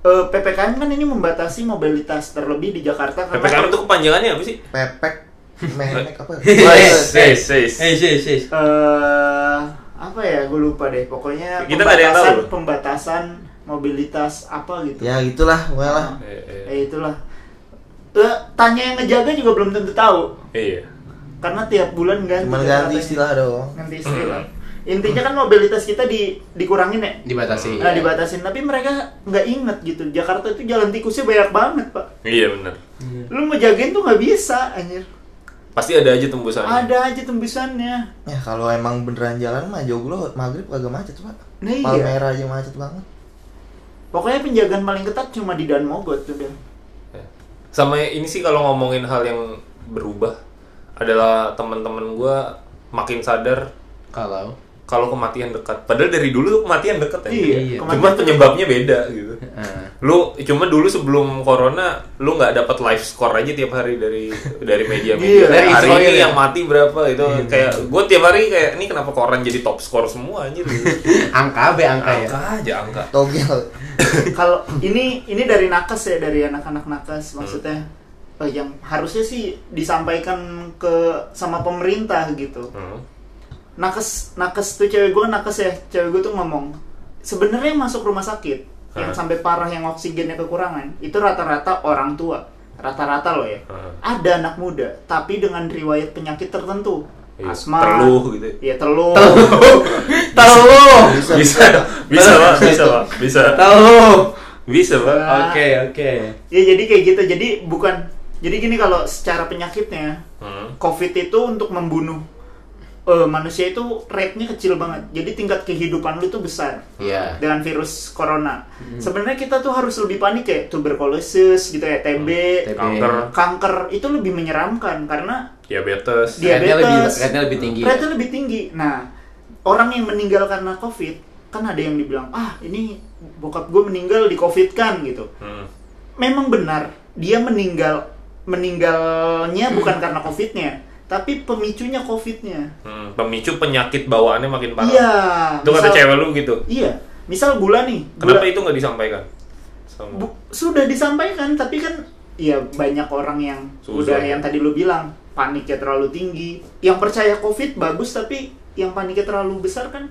eh, PPKM kan ini membatasi mobilitas terlebih di Jakarta karena PPKM itu kepanjangannya apa sih? pepek menek apa Yes, yes, yes. Eh, eh apa ya gue lupa deh pokoknya Kita yang tahu pembatasan pembatasan mobilitas apa gitu ya gitulah pokoknya lah Eh, eh. eh itulah tanya yang ngejaga juga belum tentu tahu Iya. Karena tiap bulan ganti cuman kan ganti istilah dong ganti istilah. Intinya kan mobilitas kita di dikurangin ya? Dibatasi. Nah, dibatasin. Tapi mereka nggak inget gitu. Jakarta itu jalan tikusnya banyak banget pak. Iya benar. lu mau jagain tuh nggak bisa anjir. Pasti ada aja tembusannya. ada aja tembusannya. Ya kalau emang beneran jalan mah joglo maghrib agak macet pak. Nah, iya. Palmera aja macet banget. Pokoknya penjagaan paling ketat cuma di Dan Mogot tuh Ya. Sama ini sih kalau ngomongin hal yang berubah adalah teman-teman gua makin sadar Kalau kalau kematian dekat. Padahal dari dulu tuh kematian dekat ya. Iya, Cuma kematian tuh- penyebabnya beda gitu. Lu cuma dulu sebelum corona lu nggak dapat live score aja tiap hari dari dari media-media. Iya. Dari hari ini ya? yang mati berapa itu kayak gue tiap hari kayak ini kenapa koran jadi top score semua anjir. <laughs> angka be angka ya. angka aja angka. togel kalau ini ini dari nakes ya dari anak-anak nakes maksudnya eh, yang harusnya sih disampaikan ke sama pemerintah gitu Hmm. nakes nakes tuh cewek gue nakes ya cewek gue tuh ngomong sebenarnya yang masuk rumah sakit yang Hah? sampai parah yang oksigennya kekurangan itu rata-rata orang tua rata-rata loh ya Hah. ada anak muda tapi dengan riwayat penyakit tertentu Iya, asma terluh gitu. ya teluh Tahu. <laughs> Bisa bisa bisa pak bisa pak bisa Tahu. bisa pak. Nah. Oke, oke. ya jadi kayak gitu jadi bukan jadi gini kalau secara penyakitnya Hmm. covid itu untuk membunuh eh, manusia itu rate-nya kecil banget jadi tingkat kehidupan lu tuh besar Iya. dengan virus corona. Sebenarnya kita tuh harus lebih panik kayak tuberkulosis gitu ya, TB, TB. Kanker, kanker itu lebih menyeramkan karena diabetes. Dia- Rate-nya lebih Diabetes. rate-nya lebih tinggi. ya? rate lebih tinggi. Nah, orang yang meninggal karena COVID kan ada yang dibilang, "Ah, ini bokap gue meninggal di COVID kan" gitu. Hmm. Memang benar, dia meninggal meninggalnya bukan karena COVID-nya, tapi pemicunya COVID-nya. Hmm. Pemicu penyakit bawaannya makin parah. Iya. Itu kata misal- cewek lu gitu. Iya. Misal gula nih. Kenapa gula- itu nggak disampaikan? Sama- Bu- sudah disampaikan tapi kan ya banyak orang yang Susah. udah yang tadi lu bilang paniknya terlalu tinggi yang percaya covid bagus tapi yang paniknya terlalu besar kan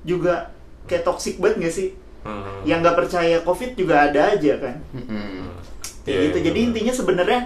juga kayak toxic banget gak sih Hmm. yang nggak percaya covid juga ada aja kan kayak Iya, gitu iya, jadi intinya sebenarnya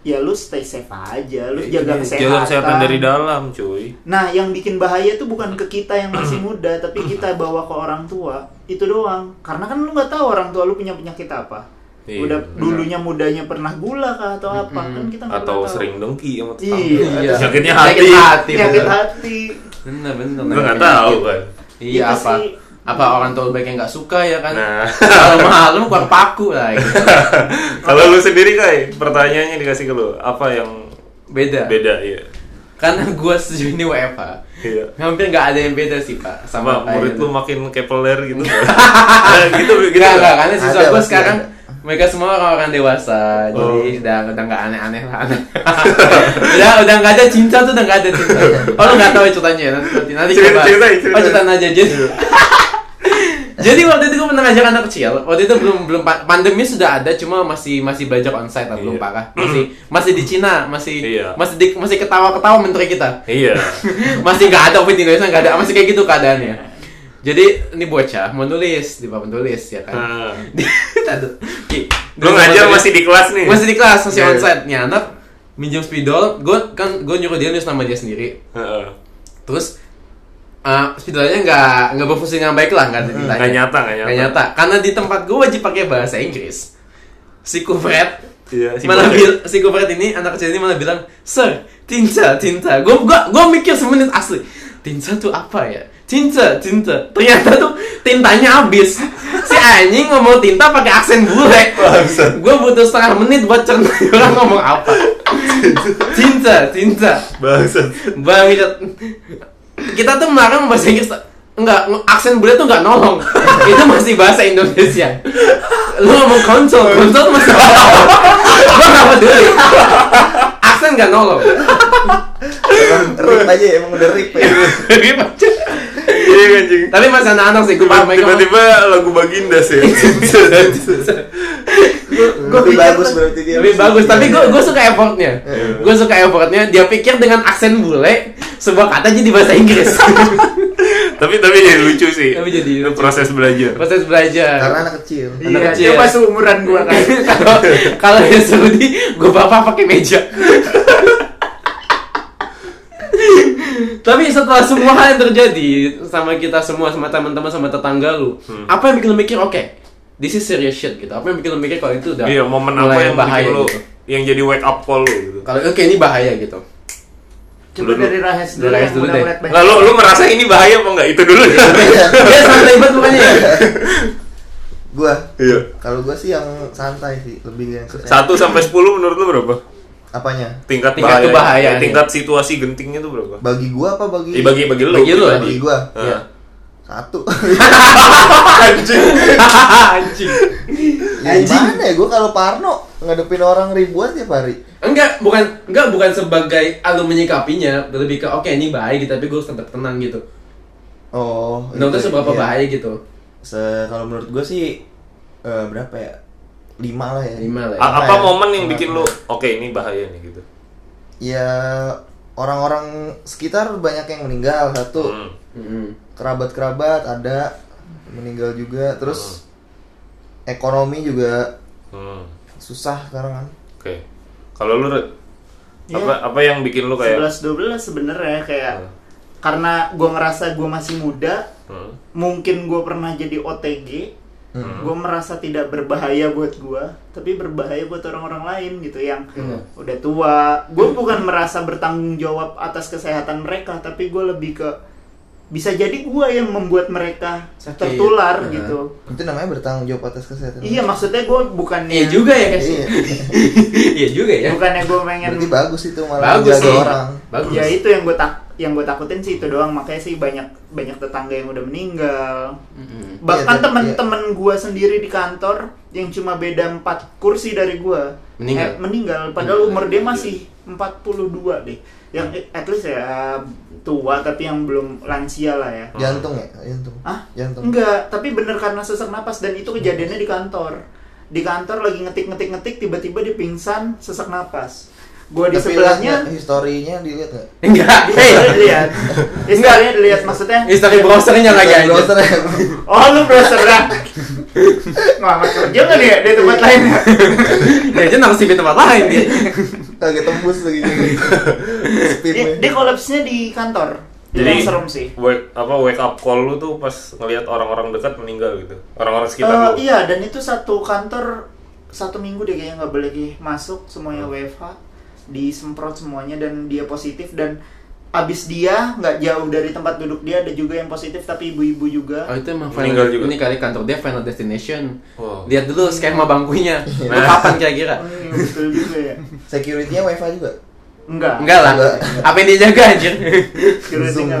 ya lu stay safe aja lu Iya, jaga kesehatan Jaga kesehatan dari dalam, cuy. nah yang bikin bahaya tuh bukan ke kita yang masih <clears throat> muda tapi kita bawa ke orang tua itu doang karena kan lu nggak tahu orang tua lu punya penyakit apa Iya, udah benar. dulunya mudanya pernah gula kah atau apa kan kita nggak atau tahu. sering dengki sama Iya. tetangga. Iya. Sakitnya Sakit hati. hati. Sakit bener. hati Bener bener. Nggak tahu kan. Iya apa? sih. Apa orang tua baik yang nggak suka ya kan? Nah. Kalau malam kurang paku lah. Gitu. <laughs> Kalau lu sendiri kai, pertanyaannya dikasih ke lu, apa yang Beda. beda ya? Karena gue sejauh ini WFH. Iya. Hampir nggak ada yang beda sih pak. Sama kayak murid lu makin kepeler gitu. <laughs> Nah, gitu gitu. Enggak, enggak, nggak? karena siswa gue sekarang ada. mereka semua orang-orang dewasa, Oh. jadi udah udah nggak aneh-aneh lah. aneh. <laughs> udah udah nggak ada cinta tuh udah nggak ada cinta. Oh lu nggak tahu ya ceritanya nanti nanti, nanti Cerita- coba. ceritain, ceritain. Oh ceritain aja jadi. Jadi waktu itu gue pernah ngajak anak kecil. Waktu itu belum belum pa- pandemi sudah ada, cuma masih masih belajar onsite lah, belum Iya. parah. Masih masih di Cina, masih Iya. masih di, masih ketawa-ketawa menteri kita Iya. <laughs> masih nggak ada covid di Indonesia nggak ada masih kayak gitu keadaannya jadi ini bocah mau nulis di papan tulis ya kan. <laughs> Ki, Lu di ngajar masih di kelas nih. masih di kelas masih Iya. onsite nya anak minjem spidol gue kan gue nyuruh dia nulis nama dia sendiri Heeh. terus uh, spidolnya nggak nggak berfungsi dengan baik lah nggak ada tintanya Nggak nyata, nggak nyata. Nggak nyata. Karena di tempat gue wajib pakai bahasa Inggris. Si Kufret Iya, si malah bil si Kufret ini anak kecil ini malah bilang sir tinta tinta gue gua gua mikir semenit asli tinta tuh apa ya? Tinta tinta ternyata tuh tintanya habis. Si anjing ngomong tinta pakai aksen bule. Gue butuh setengah menit buat cerna <laughs> orang ngomong apa. <laughs> Tinta tinta Bangsat. Bangsat. Kita tuh melarang bahasa Inggris enggak aksen bule tuh enggak nolong. <laughs> Itu masih bahasa Indonesia. Lu ngomong konsol, konsol tuh masih Gua peduli. Aksen enggak nolong. Rip aja emang udah rip ya. <laughs> Iya anjing. Tapi masih anak-anak sih, gue paham Tiba-tiba lagu Bagindas <laughs> ya. Lebih bagus berarti dia. lebih bagus tapi gue gue suka effortnya Iya. gue suka effortnya dia pikir dengan aksen bule sebuah kata jadi bahasa Inggris <laughs> tapi tapi jadi lucu sih. Tapi jadi lucu. proses belajar. proses belajar Karena anak kecil. Anak Iya, kecil. coba seumuran gua kan. <laughs> kalau kalau di Saudi gue bapak pakai meja tapi setelah semua hal yang terjadi sama kita semua sama teman-teman sama tetangga lu Hmm. apa yang bikin lu mikir oke this is serious shit gitu apa yang bikin lu mikir kalau itu udah Iya, momen apa yang bahaya lu gitu yang jadi wake up call lu gitu. kalau oke ini bahaya gitu Coba Dulu. dari Rahes dulu Dari Rahes yang dulu deh. Lah lu lu merasa ini bahaya apa enggak? Itu dulu. <laughs> dia santai banget mukanya ya Gua Iya. kalau gua sih yang santai sih, lebih yang 1 sampai 10 menurut lu berapa? Apanya? Tingkat, Tingkat bahaya. kebahayaannya. tingkat situasi gentingnya tuh berapa? Bagi gua apa bagi Eh, bagi bagi lu. Bagi lu, bagi gua? Heeh. Iya. Satu. <laughs> Anjing. anjing ya gimana ya gua kalau Parno ngadepin orang ribuan tiap hari. enggak bukan enggak bukan sebagai lu menyikapinya lebih ke oke ini bahaya gitu tapi harus tetap tenang gitu Oh. Lu itu, seberapa iya. bahaya gitu Se kalau menurut gua sih eh, berapa ya? Lima lah ya. lima lah ya. Apa Apa ya? momen yang bikin lu oke ini bahaya nih gitu? Ya orang-orang sekitar banyak yang meninggal satu. Hmm. Mm-mm. Kerabat-kerabat ada meninggal juga. Terus ekonomi juga Hmm. susah sekarang kan. Oke. Kalau lu Iya. apa apa yang bikin lu kayak 11 12 sebenarnya kayak Hmm. karena gua ngerasa gua masih muda, Hmm. mungkin gua pernah jadi OTG, Hmm. gue merasa tidak berbahaya buat gua, tapi berbahaya buat orang-orang lain gitu yang Hmm. udah tua. Gue bukan merasa bertanggung jawab atas kesehatan mereka, tapi gue lebih ke bisa jadi gua yang membuat mereka Sakit. tertular Nah. gitu. Itu namanya bertanggung jawab atas kesehatan. Iya maksudnya gue bukannya iya juga ya guys Iya. <laughs> iya juga ya bukannya gue pengen Berarti bagus itu malah bagus sih orang. bagus ya itu yang gue tak yang gue takutin sih itu doang. Makanya sih banyak banyak tetangga yang udah meninggal. Mm-mm. bahkan Iya, dan- teman-teman gue sendiri di kantor yang cuma beda 4 kursi dari gue Meninggal? meninggal. Padahal Hmm. umur dia masih 42 deh. Yang at least ya tua tapi yang belum lansia lah ya. Jantung ya, jantung. ah Jantung. enggak tapi bener karena sesak napas dan itu kejadiannya di kantor. Di kantor lagi ngetik ngetik ngetik tiba-tiba dia pingsan sesak napas gue di Tapi sebelahnya nggak, historinya dilihat nggak? enggak Hey, dilihat. Historinya dilihat maksudnya. history browsernya lagi aja Browser ya. Oh, lu browser dah. Ngelamar kerja nggak dia di tempat lain ya? dia aja nangsip di tempat lain dia Kagak tembus lagi. <laughs> Dia, dia kolapsnya di kantor. Jadi yang serem sih. wake, apa wake up call lu tuh pas ngelihat orang-orang dekat meninggal gitu. Orang-orang sekitar lu. iya, dan itu satu kantor satu minggu deh kayaknya nggak boleh lagi masuk semuanya Hmm. WFH disemprot semuanya dan dia positif dan abis dia nggak jauh dari tempat duduk dia ada juga yang positif tapi ibu-ibu juga Oh itu emang Meninggal final, juga. ini kali kantor dia final destination. Wow. Lihat dulu skema bangkunya. <laughs> Nah. kapan kira-kira? Hmm, betul juga ya Security-nya WiFi juga. enggak Enggak lah. Enggak. Apa yang dia jaga anjir? Security nggak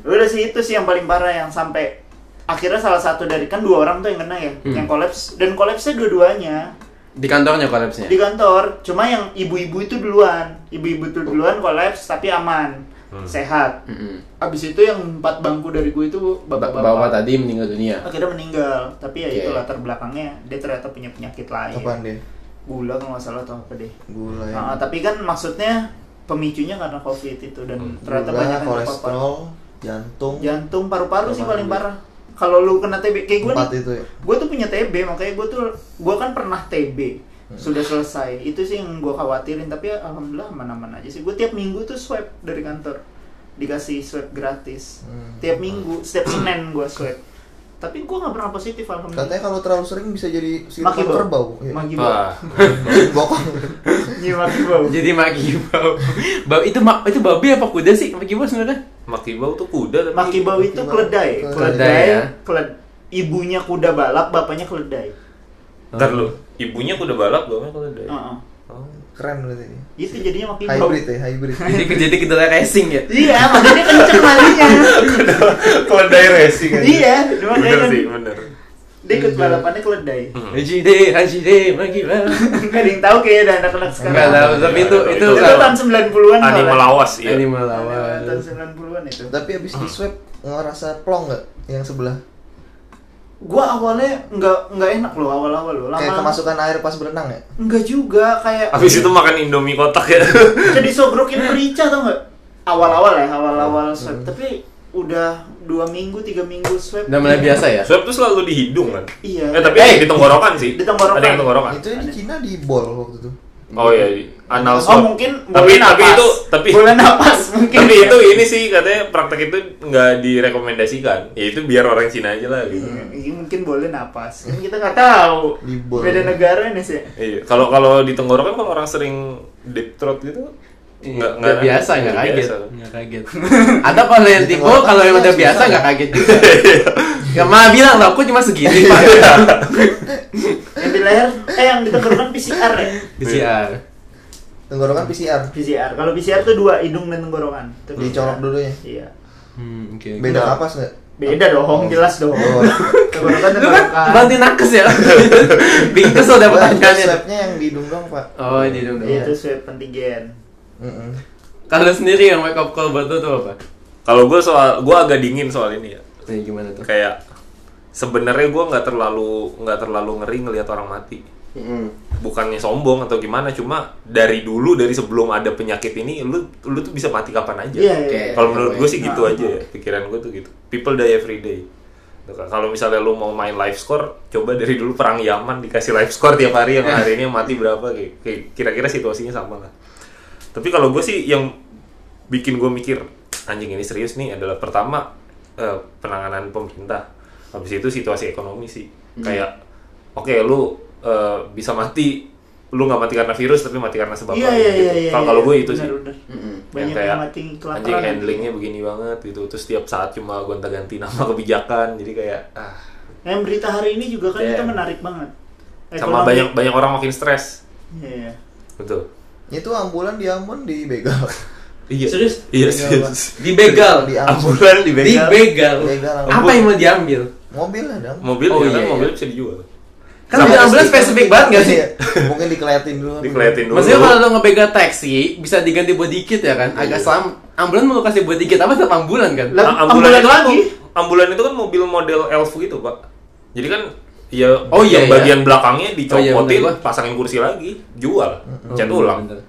udah sih itu sih yang paling parah yang sampai akhirnya salah satu dari kan dua orang tuh yang kena ya Hmm. yang kolaps dan kolapsnya dua-duanya Di kantornya kolapsnya. di kantor cuma yang ibu-ibu itu duluan ibu-ibu itu duluan kolaps tapi aman Hmm. sehat Mm-mm. abis itu yang empat bangku dari gue itu Ba- bapak-bapak Bapak tadi meninggal dunia. akhirnya meninggal tapi ya Oke. itu latar belakangnya dia ternyata punya penyakit lain Apaan dia? gula kalau nggak salah atau apa deh Gula ya. Nah, tapi kan maksudnya pemicunya karena covid itu dan Hmm. ternyata Gula, banyak yang terpapar kolesterol, jantung. jantung paru-paru sih paling parah kalau lu kena TB kayak gue nih itu ya. gue tuh punya TB makanya gue tuh gue kan pernah TB sudah selesai. Itu sih yang gue khawatirin tapi ya, alhamdulillah aman-aman aja sih. Gue tiap minggu tuh swab dari kantor dikasih swab gratis. Hmm. tiap minggu setiap senin gue swab tapi gue nggak pernah positif alhamdulillah Katanya kalau terlalu sering bisa jadi Maki sirupan bau. kerbau. Iya. maki bau. Bokong. <laughs> Iya, maki bau Jadi maki bau. Bau itu ma- itu babi apa kuda sih? Maki bau sebenarnya? Makibau tuh kuda tapi maki bau itu Maki bau. keledai Keledai keledai ya. keled- ibunya kuda balap bapaknya keledai Ntar lu, ibunya kuda balap, bapaknya. Heeh. Oh. Keren berarti ini. itu jadinya maki bau Hybrid ya, hybrid. <laughs> Jadi jadi kedelai racing ya. iya makanya kenceng larinya <laughs> Keledai racing aja. iya cuma Bener kan sih, bener. dia ikut balapannya keledai Hmm. Haji deh, haji deh, maki bau. <laughs> Nggak ada yang tahu kayak ada anak-anak sekarang. Enggak tahu, tapi itu Itu itu Itu kalau tahun 90-an Animal malah. lawas ya. animal Tahun lawan. 90-an itu. Tapi abis di swab ngerasa plong nggak yang sebelah? Gua awalnya nggak nggak enak loh awal-awal loh. Kayak Lama kemasukan air pas berenang ya? Enggak juga kayak Habis itu makan Indomie kotak ya. <laughs> jadi sogrokin <laughs> merica tau nggak? Awal-awal ya, Hmm. awal-awal swab. Tapi udah dua minggu, tiga minggu swab. Udah mulai biasa ya? Swab tuh selalu di hidung kan? Iya. Eh tapi Eh, di tenggorokan sih. di tenggorokan. Ada yang tenggorokan. Itu di Cina di bol waktu itu. Oh iya, di- anal Oh swab. mungkin tapi boleh tapi napas. itu tapi boleh napas mungkin. tapi ya. itu ini sih katanya praktek itu nggak direkomendasikan. Ya itu biar orang Cina aja lah gitu. Iya, iya, mungkin boleh napas. Kan kita nggak tahu. Beda negara ini sih. Iya, kalau kalau di tenggorokan kalau orang sering deep throat gitu nggak Udah biasa nggak nggak kaget. Nggak kaget. <laughs> Ada kalau yang tipe kalau yang udah biasa ya? nggak kaget juga. <laughs> Ya malah bilang lah, aku cuma segini pak. <laughs> Yang di leher, eh yang di tenggorokan PCR ya? PCR. Tenggorokan PCR. PCR. Kalau PCR tuh dua hidung dan tenggorokan. Dicolok PCR. dulunya. Iya. Hmm, oke. Beda kapas nggak? Beda dong, jelas dong. Oh. tenggorokan kan tenggorokan. bantu nakes ya? Bikin kesel dah pertanyaannya. Swabnya yang di hidung doang pak. Oh, di dong. Iya, Itu swab antigen. Kalau sendiri yang wake up call buat lu tuh apa? Kalau gue soal gue agak dingin soal ini ya. Ini gimana tuh? Kayak sebenarnya gue nggak terlalu nggak terlalu ngeri ngelihat orang mati. Mm-mm. Bukannya sombong atau gimana, cuma dari dulu dari sebelum ada penyakit ini, lu lu tuh bisa mati kapan aja. Iya, Oke. iya. Kalau menurut gue sih gitu Ah, aja ya, pikiran gue tuh gitu. People die every day. Kalau misalnya lu mau main live score, coba dari dulu perang Yaman dikasih live score tiap hari yang hari ini yang mati berapa kayak, kayak kira-kira situasinya sama lah. Tapi kalau gue sih yang bikin gue mikir anjing ini serius nih adalah pertama eh, penanganan pemerintah. Habis itu situasi ekonomi sih. Kayak oke lu eh, bisa mati lu nggak mati karena virus tapi mati karena sebab Iya, lain iya, gitu. iya, iya. Kalau kalau gue iya. itu sih Benar, benar. Mm-mm. Banyak yang kayak yang mati kelaparan. anjing handlingnya begini banget gitu terus tiap saat cuma gonta-ganti nama <laughs> kebijakan jadi kayak ah Yang berita hari ini juga kan Iya. itu menarik banget. sama Ekonomi- banyak banyak orang makin stres Iya. betul Itu ambulan di Ambon di begal. iya Serius? iya serius Di begal. Di Ambon. ambulan di Di begal. Apa yang mau diambil? Mobil ada. mobil Oh, ya iya, kan iya. mobil bisa dijual Kan di ambulans spesifik banget gak sih? Iya. Mungkin dikeliatin dulu. dikeliatin dulu Maksudnya kalau lo ngebegal taksi bisa diganti body kit ya kan? Agak selam. Ambulan mau kasih body kit apa tetap ambulan kan? Lah, Ah, ambulan, ambulan itu lagi. ambulan itu kan mobil model elf gitu pak jadi kan ya Oh, iya, yang iya. bagian belakangnya dicopotin Oh, iya, pasangin kursi lagi jual cat Oh, ulang bener.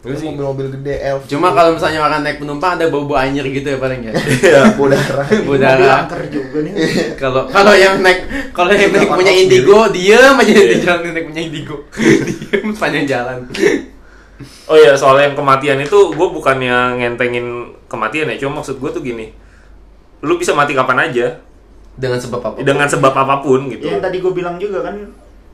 Itu sih. Mobil-mobil gede elf. Cuma kalau misalnya orang naik penumpang ada bau-bau anjir gitu ya paling ya. Iya. <laughs> udara. <laughs> Udara. angker juga nih. <laughs> Kalau kalau yang naik kalau yang naik punya indigo diem aja Iya. di jalan naik punya indigo. diem sepanjang jalan. Oh iya, soal yang kematian itu gue bukannya ngentengin kematian ya, cuma maksud gue tuh gini, lu bisa mati kapan aja Dengan sebab apa? dengan sebab apa pun gitu. Yang tadi gue bilang juga kan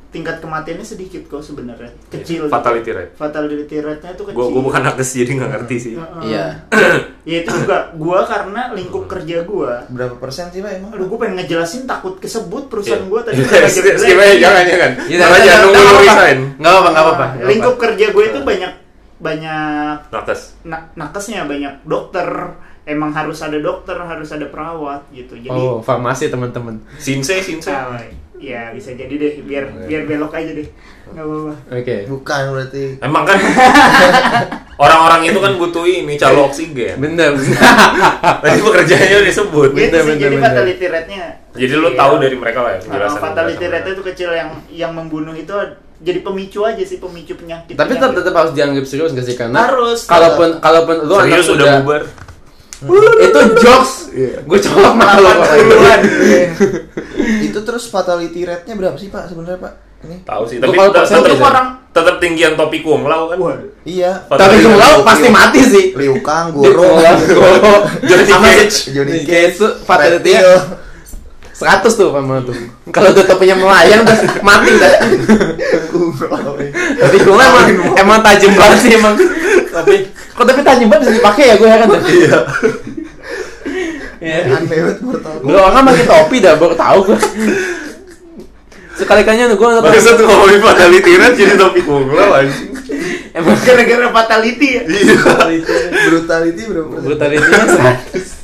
tingkat kematiannya sedikit kok sebenarnya kecil Fatality rate. fatality rate-nya tuh kecil Gue gue bukan nakes jadi nggak ngerti sih. Heeh. Iya. <clears throat> ya itu juga gua karena lingkup kerja gua Berapa persen sih pak emang? aduh gua pengen ngejelasin takut kesebut perusahaan Iya. gua tadi <laughs> Iya, skip skip aja jangan jangan. Iya, Malah nggak- jangan nunggu nggak lu apa-apa. resign. Nggak apa-apa, nggak nggak lingkup kerja gue itu banyak banyak Nakes. na- nakesnya banyak dokter emang harus ada dokter harus ada perawat gitu jadi Oh, farmasi teman-teman. Sinse sinse. ah, ya bisa jadi deh biar biar belok aja deh nggak apa-apa Oke. Bukan berarti. Emang kan <laughs> orang-orang itu kan butuh ini calo oksigen. Bener, bener. <laughs> Tadi pekerjaannya udah disebut. gitu Bener, bener, jadi bener. fatality rate-nya Jadi lu Iya. tahu dari mereka lah ya Ah, penjelasan. fatality rate itu kecil yang yang membunuh itu jadi pemicu aja sih pemicu penyakit Tapi tetap tetap harus dianggap serius gak sih karena Harus. kalaupun kalaupun lu anak Serius udah muda- bubar. Itu jokes. Gue colok malu kok. 80-an. Itu terus fatality rate-nya berapa sih pak sebenarnya pak? Ini. Tahu sih, tapi kalau tetap, persen tetap, aja. orang tetap tinggian topi kumlau kan. Waduh. Iya. Tapi Fatality rate. pasti mati sih. Liu Kang, Goro, Goro, <laughs> Johnny sama Cage. Johnny Cage fatality-nya Pill. 100 tuh sama tuh. <laughs> Kalau udah topinya melayang udah mati dah. Kumlau. Tapi gue emang emang tajam banget sih emang. Tapi kok tapi tajam banget bisa dipakai ya gue heran dah. Iya. Iya. Aneh banget mortal. Gue orang pakai topi dah baru tahu gue. Sekali-kalinya gue Makanya tahu. tuh ngomongin fatality rate jadi topi kumlau anjing. Emang gara-gara fatality ya Brutality berapa persen? brutality-nya 100.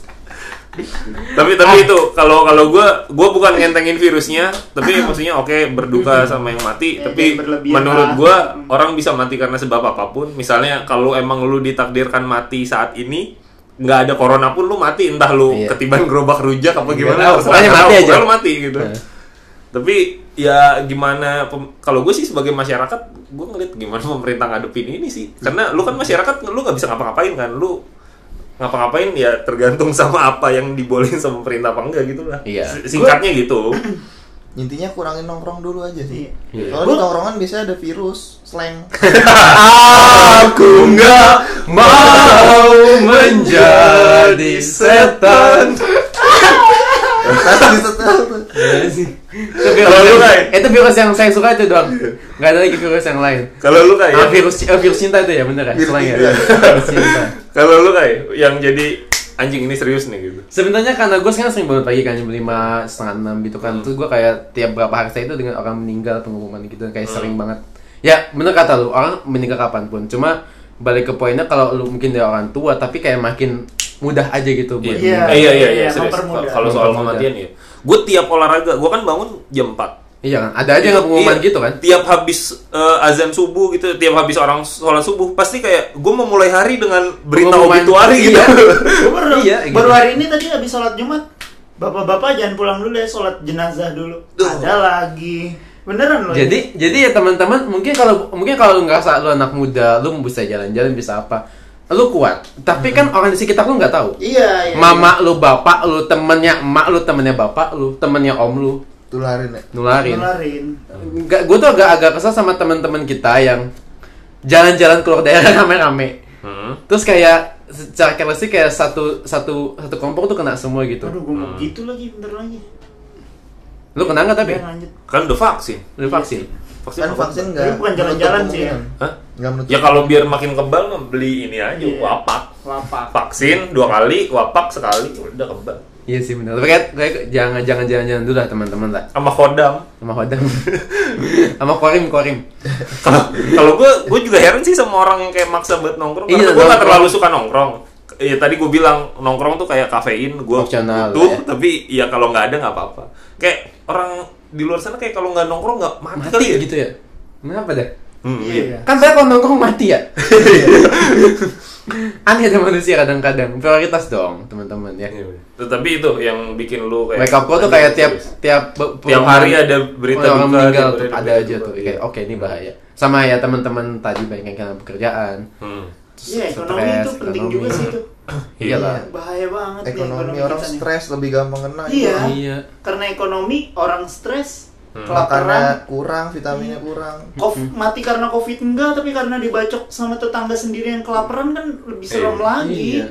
Tapi tapi itu kalau kalau gue gue bukan ngentengin virusnya tapi maksudnya oke berduka sama yang mati Ya, tapi menurut gue orang bisa mati karena sebab apa pun misalnya kalau emang lu ditakdirkan mati saat ini nggak ada corona pun lu mati entah lu Iya. ketiban gerobak rujak apa Nggak gimana pokoknya mati aja. lu mati gitu Nah. tapi ya gimana kalau gue sih sebagai masyarakat gue ngeliat gimana pemerintah ngadepin ini sih karena lu kan masyarakat lu nggak bisa ngapa-ngapain kan lu ngapa-ngapain ya tergantung <laughs> sama apa yang dibolehin sama pemerintah apa enggak gitu lah Iya. Singkatnya gitu <clears throat> Intinya kurangin nongkrong dulu aja sih. Iya. Kalau di tongkrongan biasanya ada virus, slang. <laughs> Aku nggak <laughs> mau menjadi setan. Pasti setel tuh. Itu virus, Kalau lu, Kai? itu virus yang saya suka itu doang. Nggak ada lagi virus yang lain. kalau lu kayak Ah, virus eh, virus cinta itu ya bener ya? Virus Selain ya. cinta. Virus cinta. kalau lu kayak yang jadi anjing ini serius nih gitu Sebenarnya karena gue sekarang sering banget pagi kan jam lima setengah enam gitu kan, terus gue kayak tiap berapa hari saya itu dengan orang meninggal pengumuman gitu kayak sering banget. Ya bener kata lu orang meninggal kapan pun, cuma balik ke poinnya kalau lu mungkin dari orang tua tapi kayak makin mudah aja gitu buat Iya. Eh, iya iya iya iya, kalau soal kematian ya gue tiap olahraga gue kan bangun jam 4 Iya kan, ada aja nggak pengumuman Iya, gitu kan? Tiap habis eh, azan subuh gitu, tiap habis orang sholat subuh, pasti kayak gue mau mulai hari dengan berita obituari gitu. Iya. Baru, <laughs> Iya, gitu. baru hari ini tadi habis sholat Jumat. Bapak-bapak jangan pulang dulu ya sholat jenazah dulu. Tuh. Ada lagi. Beneran loh. Jadi jadi ya teman-teman mungkin kalau mungkin kalau lu ngerasa lu anak muda, lu bisa jalan-jalan bisa apa, lu kuat. Tapi kan orang di sekitar lu nggak tahu. Iya, iya. Mama lu, bapak lu, temennya emak lu, temennya bapak lu, temennya om lu Tularin ya. nularin. Nularin. Enggak, gue tuh agak agak kesal sama teman-teman kita yang jalan-jalan keluar daerah <laughs> rame-rame. Hmm. Terus kayak secara careless kayak satu satu satu kelompok tuh kena semua gitu. Aduh, gue mau gitu lagi, bentar lagi. Lu kena nggak tapi? Lanjut. Kan udah vaksin. Lu vaksin? Vaksin, Kan vaksin enggak. Tapi bukan jalan-jalan sih ya. Hah? Ya kalau biar makin kebal mah beli ini aja, Iya. wapak. Lapak. Vaksin dua kali, wapak sekali, udah kebal. Iya sih benar. Tapi kayak, kayak jangan jangan jangan jangan dulu lah teman-teman lah. Sama kodam. Sama Hodam. <laughs> sama Korim Korim. Kalau gue gue juga heran sih sama orang yang kayak maksa buat nongkrong. Iya, Karena gue gak terlalu suka nongkrong. Ya tadi gue bilang nongkrong tuh kayak kafein, gue butuh, ya. tapi ya kalau nggak ada nggak apa-apa. Kayak orang di luar sana kayak kalau nggak nongkrong nggak mati, Mati kali ya. gitu ya. Kenapa deh? Hmm, Iya. Kan saya kalau nongkrong mati ya. <laughs> Aneh ada manusia kadang-kadang. Prioritas dong, teman-teman ya. Iya. Tetapi itu yang bikin lu kayak Wake up call tuh kayak tiap tiap Tiap hari ada berita orang meninggal tuh ada aja tuh iya. kayak oke ini bahaya. Sama ya teman-teman tadi banyak yang kena pekerjaan. Hmm. Iya, ekonomi Stres, itu penting ekonomi. juga sih itu. Iya. <clears throat> Iyalah. Bahaya banget nih Ekonomi orang stres lebih gampang kena. Iya. Iya. Karena ekonomi orang stres, Hmm. kelaparan, Makannya kurang, vitaminnya kurang. Kof- mati karena covid enggak, tapi karena dibacok sama tetangga sendiri yang kelaparan kan lebih serem Iya. lagi. Iya.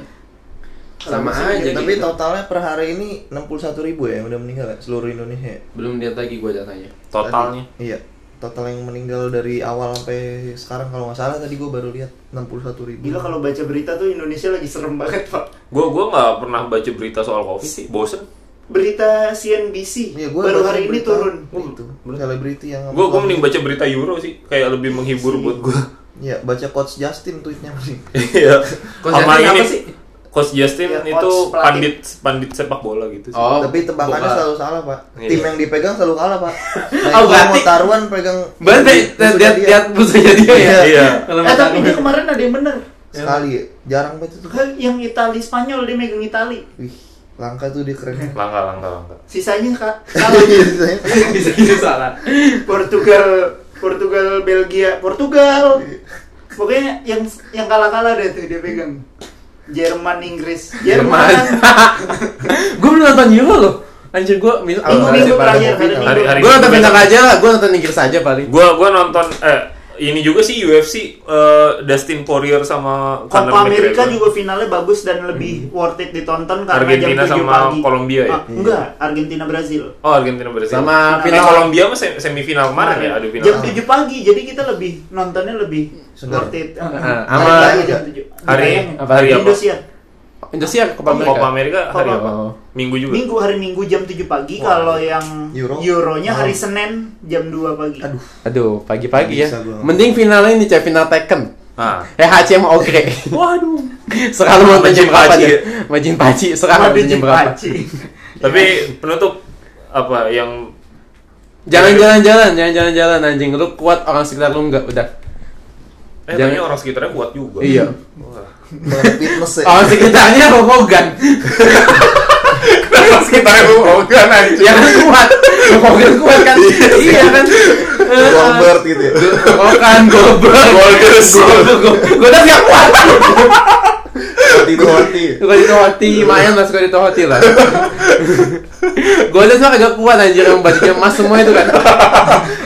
Sama aja bisa Tapi gitu. totalnya per hari ini 61 ribu ya yang udah meninggal ya? seluruh Indonesia. ya? Belum lihat lagi gua datanya. Totalnya. Tadi. Iya. Total yang meninggal dari awal sampai sekarang kalau nggak salah tadi gue baru lihat 61 ribu Gila kalau baca berita tuh Indonesia lagi serem banget pak. Gue gue nggak pernah baca berita soal covid sih, bosen. Berita CNBC Iya, gua baru hari ini berita turun. itu selebriti yang Gue gue mending baca berita Euro sih, kayak lebih menghibur buat gue. ya baca coach Justin tweetnya mending <laughs> Iya. Coach Sama Justin ini apa sih? Coach Justin Ya, itu coach pelatih. pandit pandit sepak bola gitu sih. Oh, tapi tebakannya bukan. selalu salah pak Iya. tim yang dipegang selalu kalah pak <laughs> nah, Oh, kalau berarti- mau taruhan pegang Berarti musuhnya lihat dia. lihat musuhnya dia ya. Iya. Kalau Eh tapi dia kemarin ada yang bener. sekali ya. jarang banget itu Kan yang Itali Spanyol dia megang Itali. wih langka tuh dia keren <laughs> Langka langka langka. Sisanya kak <laughs> salah. Iya, sisanya. bisa bisa salah. Portugal, Portugal, Belgia, Portugal. Pokoknya yang yang kalah-kalah deh tuh dia pegang. Jerman, Inggris, Jerman. <laughs> Gue belum nonton Euro loh. Anjir gue mis- Minggu-minggu terakhir hari Hari- Minggu. hari- Gue nonton final aja lah, gue nonton Inggris aja paling. Gue gua nonton eh ini juga sih UFC eh, Dustin Poirier sama Conor Copa McGregor. juga finalnya bagus dan lebih worth it ditonton karena Argentina jam 7 sama pagi. Kolombia ya? Ah, enggak, Argentina Brazil. Oh Argentina Brazil. Sama Eh, final- Kolombia mah sem- semifinal kemarin ya, adu final. Jam 7 pagi, jadi kita lebih nontonnya lebih Segar. worth it. Ah, Hari sama- 7. Hari apa? hari apa? Indosiar. Indonesia Copa Amerika. Copa Amerika hari apa? Minggu juga. Minggu hari Minggu jam 7 pagi, Wah. kalau yang Euro? Euronya hari Oh. Senin jam 2 pagi. aduh Aduh, pagi-pagi ya. Gua. Mending finalnya ini cek final Tekken. Ah. Eh HC <laughs> sama Ogre. Waduh. Sekarang mau Majin jam berapa <laughs> ya? Majin Paci sekarang jam berapa? Tapi penutup apa yang jalan-jalan, jangan jalan-jalan anjing. Lu kuat orang sekitar lu enggak udah. eh Jangan- tanya orang sekitarnya kuat juga. Iya. Wah. fitness ya Orang sekitarnya. <laughs> Orang sekitarnya lu Hogan anjing. Ya kan kuat. Hulk Hogan kuat kan? Iya kan? Goldberg gitu ya Hogan, Goldberg. Gue udah gak kuat. hati Gue di hoti, lumayan lah gue di hoti lah. Gue udah mah agak kuat anjir yang bajunya emas semua itu kan.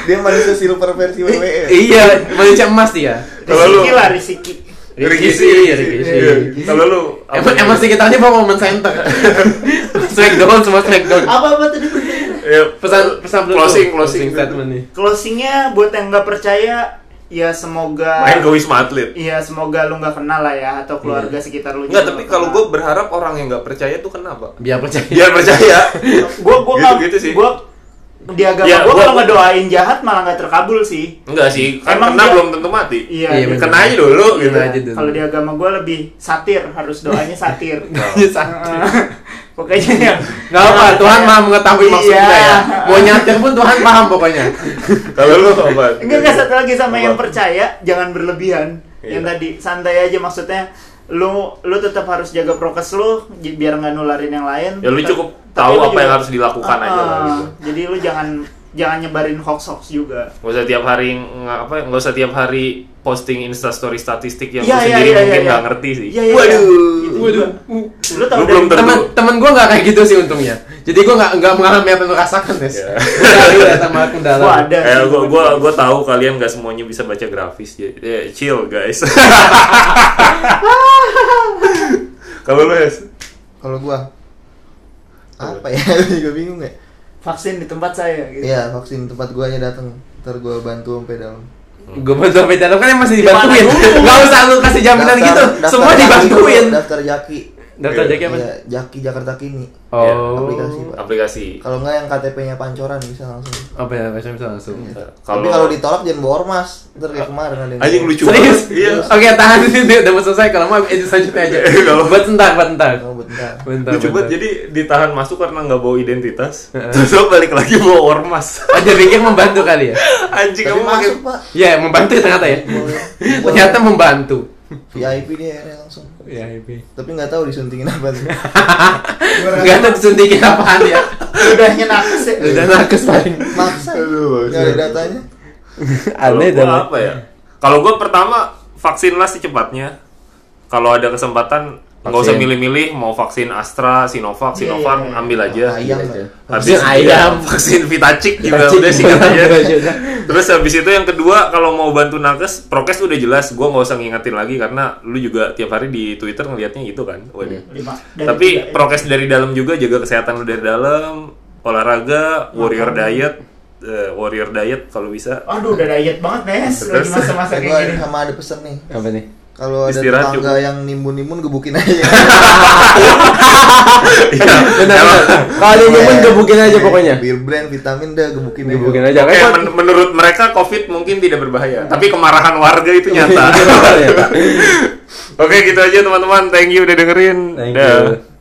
dia manusia silver versi WWE Iya, manusia emas dia. Kalau lu- Risiki lah, Risiki. Rikishi, Rikishi. Iya. Kalau lu Emang emang sekitarnya bawa momen center. <laughs> Smackdown semua Smackdown. Apa-apa tadi pertanyaannya? ya, Pesan pesan closing closing statement nih. Closingnya buat yang nggak percaya, ya semoga Main ke Wisma Atlet. Iya semoga lu nggak kenal lah ya atau keluarga sekitar lu. Enggak, tapi kalau gue berharap orang yang nggak percaya tuh kenapa? Biar percaya. Biar percaya. gue gue Gitu- gitu sih. gue di agama Ya, gue gua- kalau ngedoain jahat malah nggak terkabul sih. Enggak sih, kan Emang kena dia- belum tentu mati. Iya. Iya. Kena aja dulu Iya, gitu. aja dulu. Kalau di agama gue lebih satir harus doanya satir. <laughs> Iya. <laughs> Pokoknya ya. Gak apa, Tuhan maha mengetahui maksud Iya. ya. <laughs> Mau nyatir pun Tuhan paham pokoknya. Kalau lu apa? Enggak enggak satu lagi sama Apa? yang percaya jangan berlebihan. Yang Iya. tadi santai aja maksudnya lu lu tetap harus jaga prokes lu biar nggak nularin yang lain. Ya lu cukup tahu apa juga- yang harus dilakukan aja lah Ah, gitu. Jadi lu jangan jangan nyebarin hoax hoax juga. Gak usah tiap hari nggak apa nggak usah tiap hari posting instastory statistik yang Iya, lu iya, sendiri iya, mungkin iya, nggak iya. ngerti sih. Iya, iya, Waduh. iya. Itu Waduh. Lu tahu belum tentu. Temen temen gue gak kayak gitu sih untungnya. Jadi gue gak nggak mengalami apa yang lu rasakan tes. Iya. <laughs> Gue dari udah sama kendala. Gua ada. Eh, sih, gua gua gua tahu kalian nggak semuanya bisa baca grafis. Ya, chill guys. <laughs> Kalau lu ya? kalau gua apa ya <laughs> juga bingung ya vaksin di tempat saya gitu. Iya, vaksin tempat gua aja datang. Ntar gua bantu sampai dalam. Gue bantu sampai dalam kan yang masih dibantuin. Gak usah lu kasih jaminan Daftar- gitu. daftar Semua dibantuin. dulu, Daftar Jaki. Daftar jadi apa? Iya, Jaki Jakarta Kini. Oh. aplikasi, Pak. Aplikasi. Kalau enggak yang KTP-nya pancoran bisa langsung. Apa ya? Bisa bisa langsung. Tapi kalau ditolak jangan bawa ormas. Ntar kayak kemarin ada yang Anjing lucu Serius? banget. Iya. Oke tahan <laughs> ini udah mau selesai kalau mau edit selanjutnya aja. <laughs> Kalau- buat entar, buat entar. Oh, bentar. Bentar. Lucu banget. Jadi ditahan masuk karena nggak bawa identitas. <laughs> Terus lo balik lagi bawa ormas. Oh, dia pikir membantu kali ya? Anjing kamu masuk, Pak. Ya, membantu ternyata ya. Ternyata membantu. VIP dia langsung. Ya, ini. Tapi nggak tahu disuntikin apa tuh. Enggak <laughs> tahu disuntikin apaan ya. Udahnya nakes ya. Udah nakes paling. Maksa. Aduh, Nggak ada datanya. <laughs> Kalau Aneh gua dah. apa ya? Kalau gue pertama vaksin lah secepatnya. Kalau ada kesempatan nggak usah milih-milih mau vaksin Astra, Sinovac, Iya, Sinovac iya, iya. ambil aja. Ayam. Iya, Habis Vaksin ayam. <laughs> vaksin Vitacik juga Vitacik udah singkat juga aja. Terus habis itu yang kedua kalau mau bantu nakes, prokes udah jelas, gua nggak usah ngingetin lagi karena lu juga tiap hari di Twitter ngelihatnya gitu kan. Waduh. Dari Tapi ya. prokes dari dalam juga jaga kesehatan lu dari dalam, olahraga, warrior diet, eh, warrior diet kalau bisa. Aduh udah diet banget Nes lagi Terus? masa-masa Gue kayak gini. sama ada pesen nih. Apa nih? Kalau ada Istirahat tetangga cukup. yang nimbun-nimbun gebukin aja. <laughs> Iya. Benar. Kalau dia nyemun gebukin aja pokoknya. Bir brand vitamin dah gebukin aja. Gebukin aja. Oke, Kayak men- menurut mereka COVID mungkin tidak berbahaya, tapi kemarahan warga itu nyata. <laughs> Iya. <laughs> Oke, gitu aja teman-teman. Thank you udah dengerin. Thank Dah. you.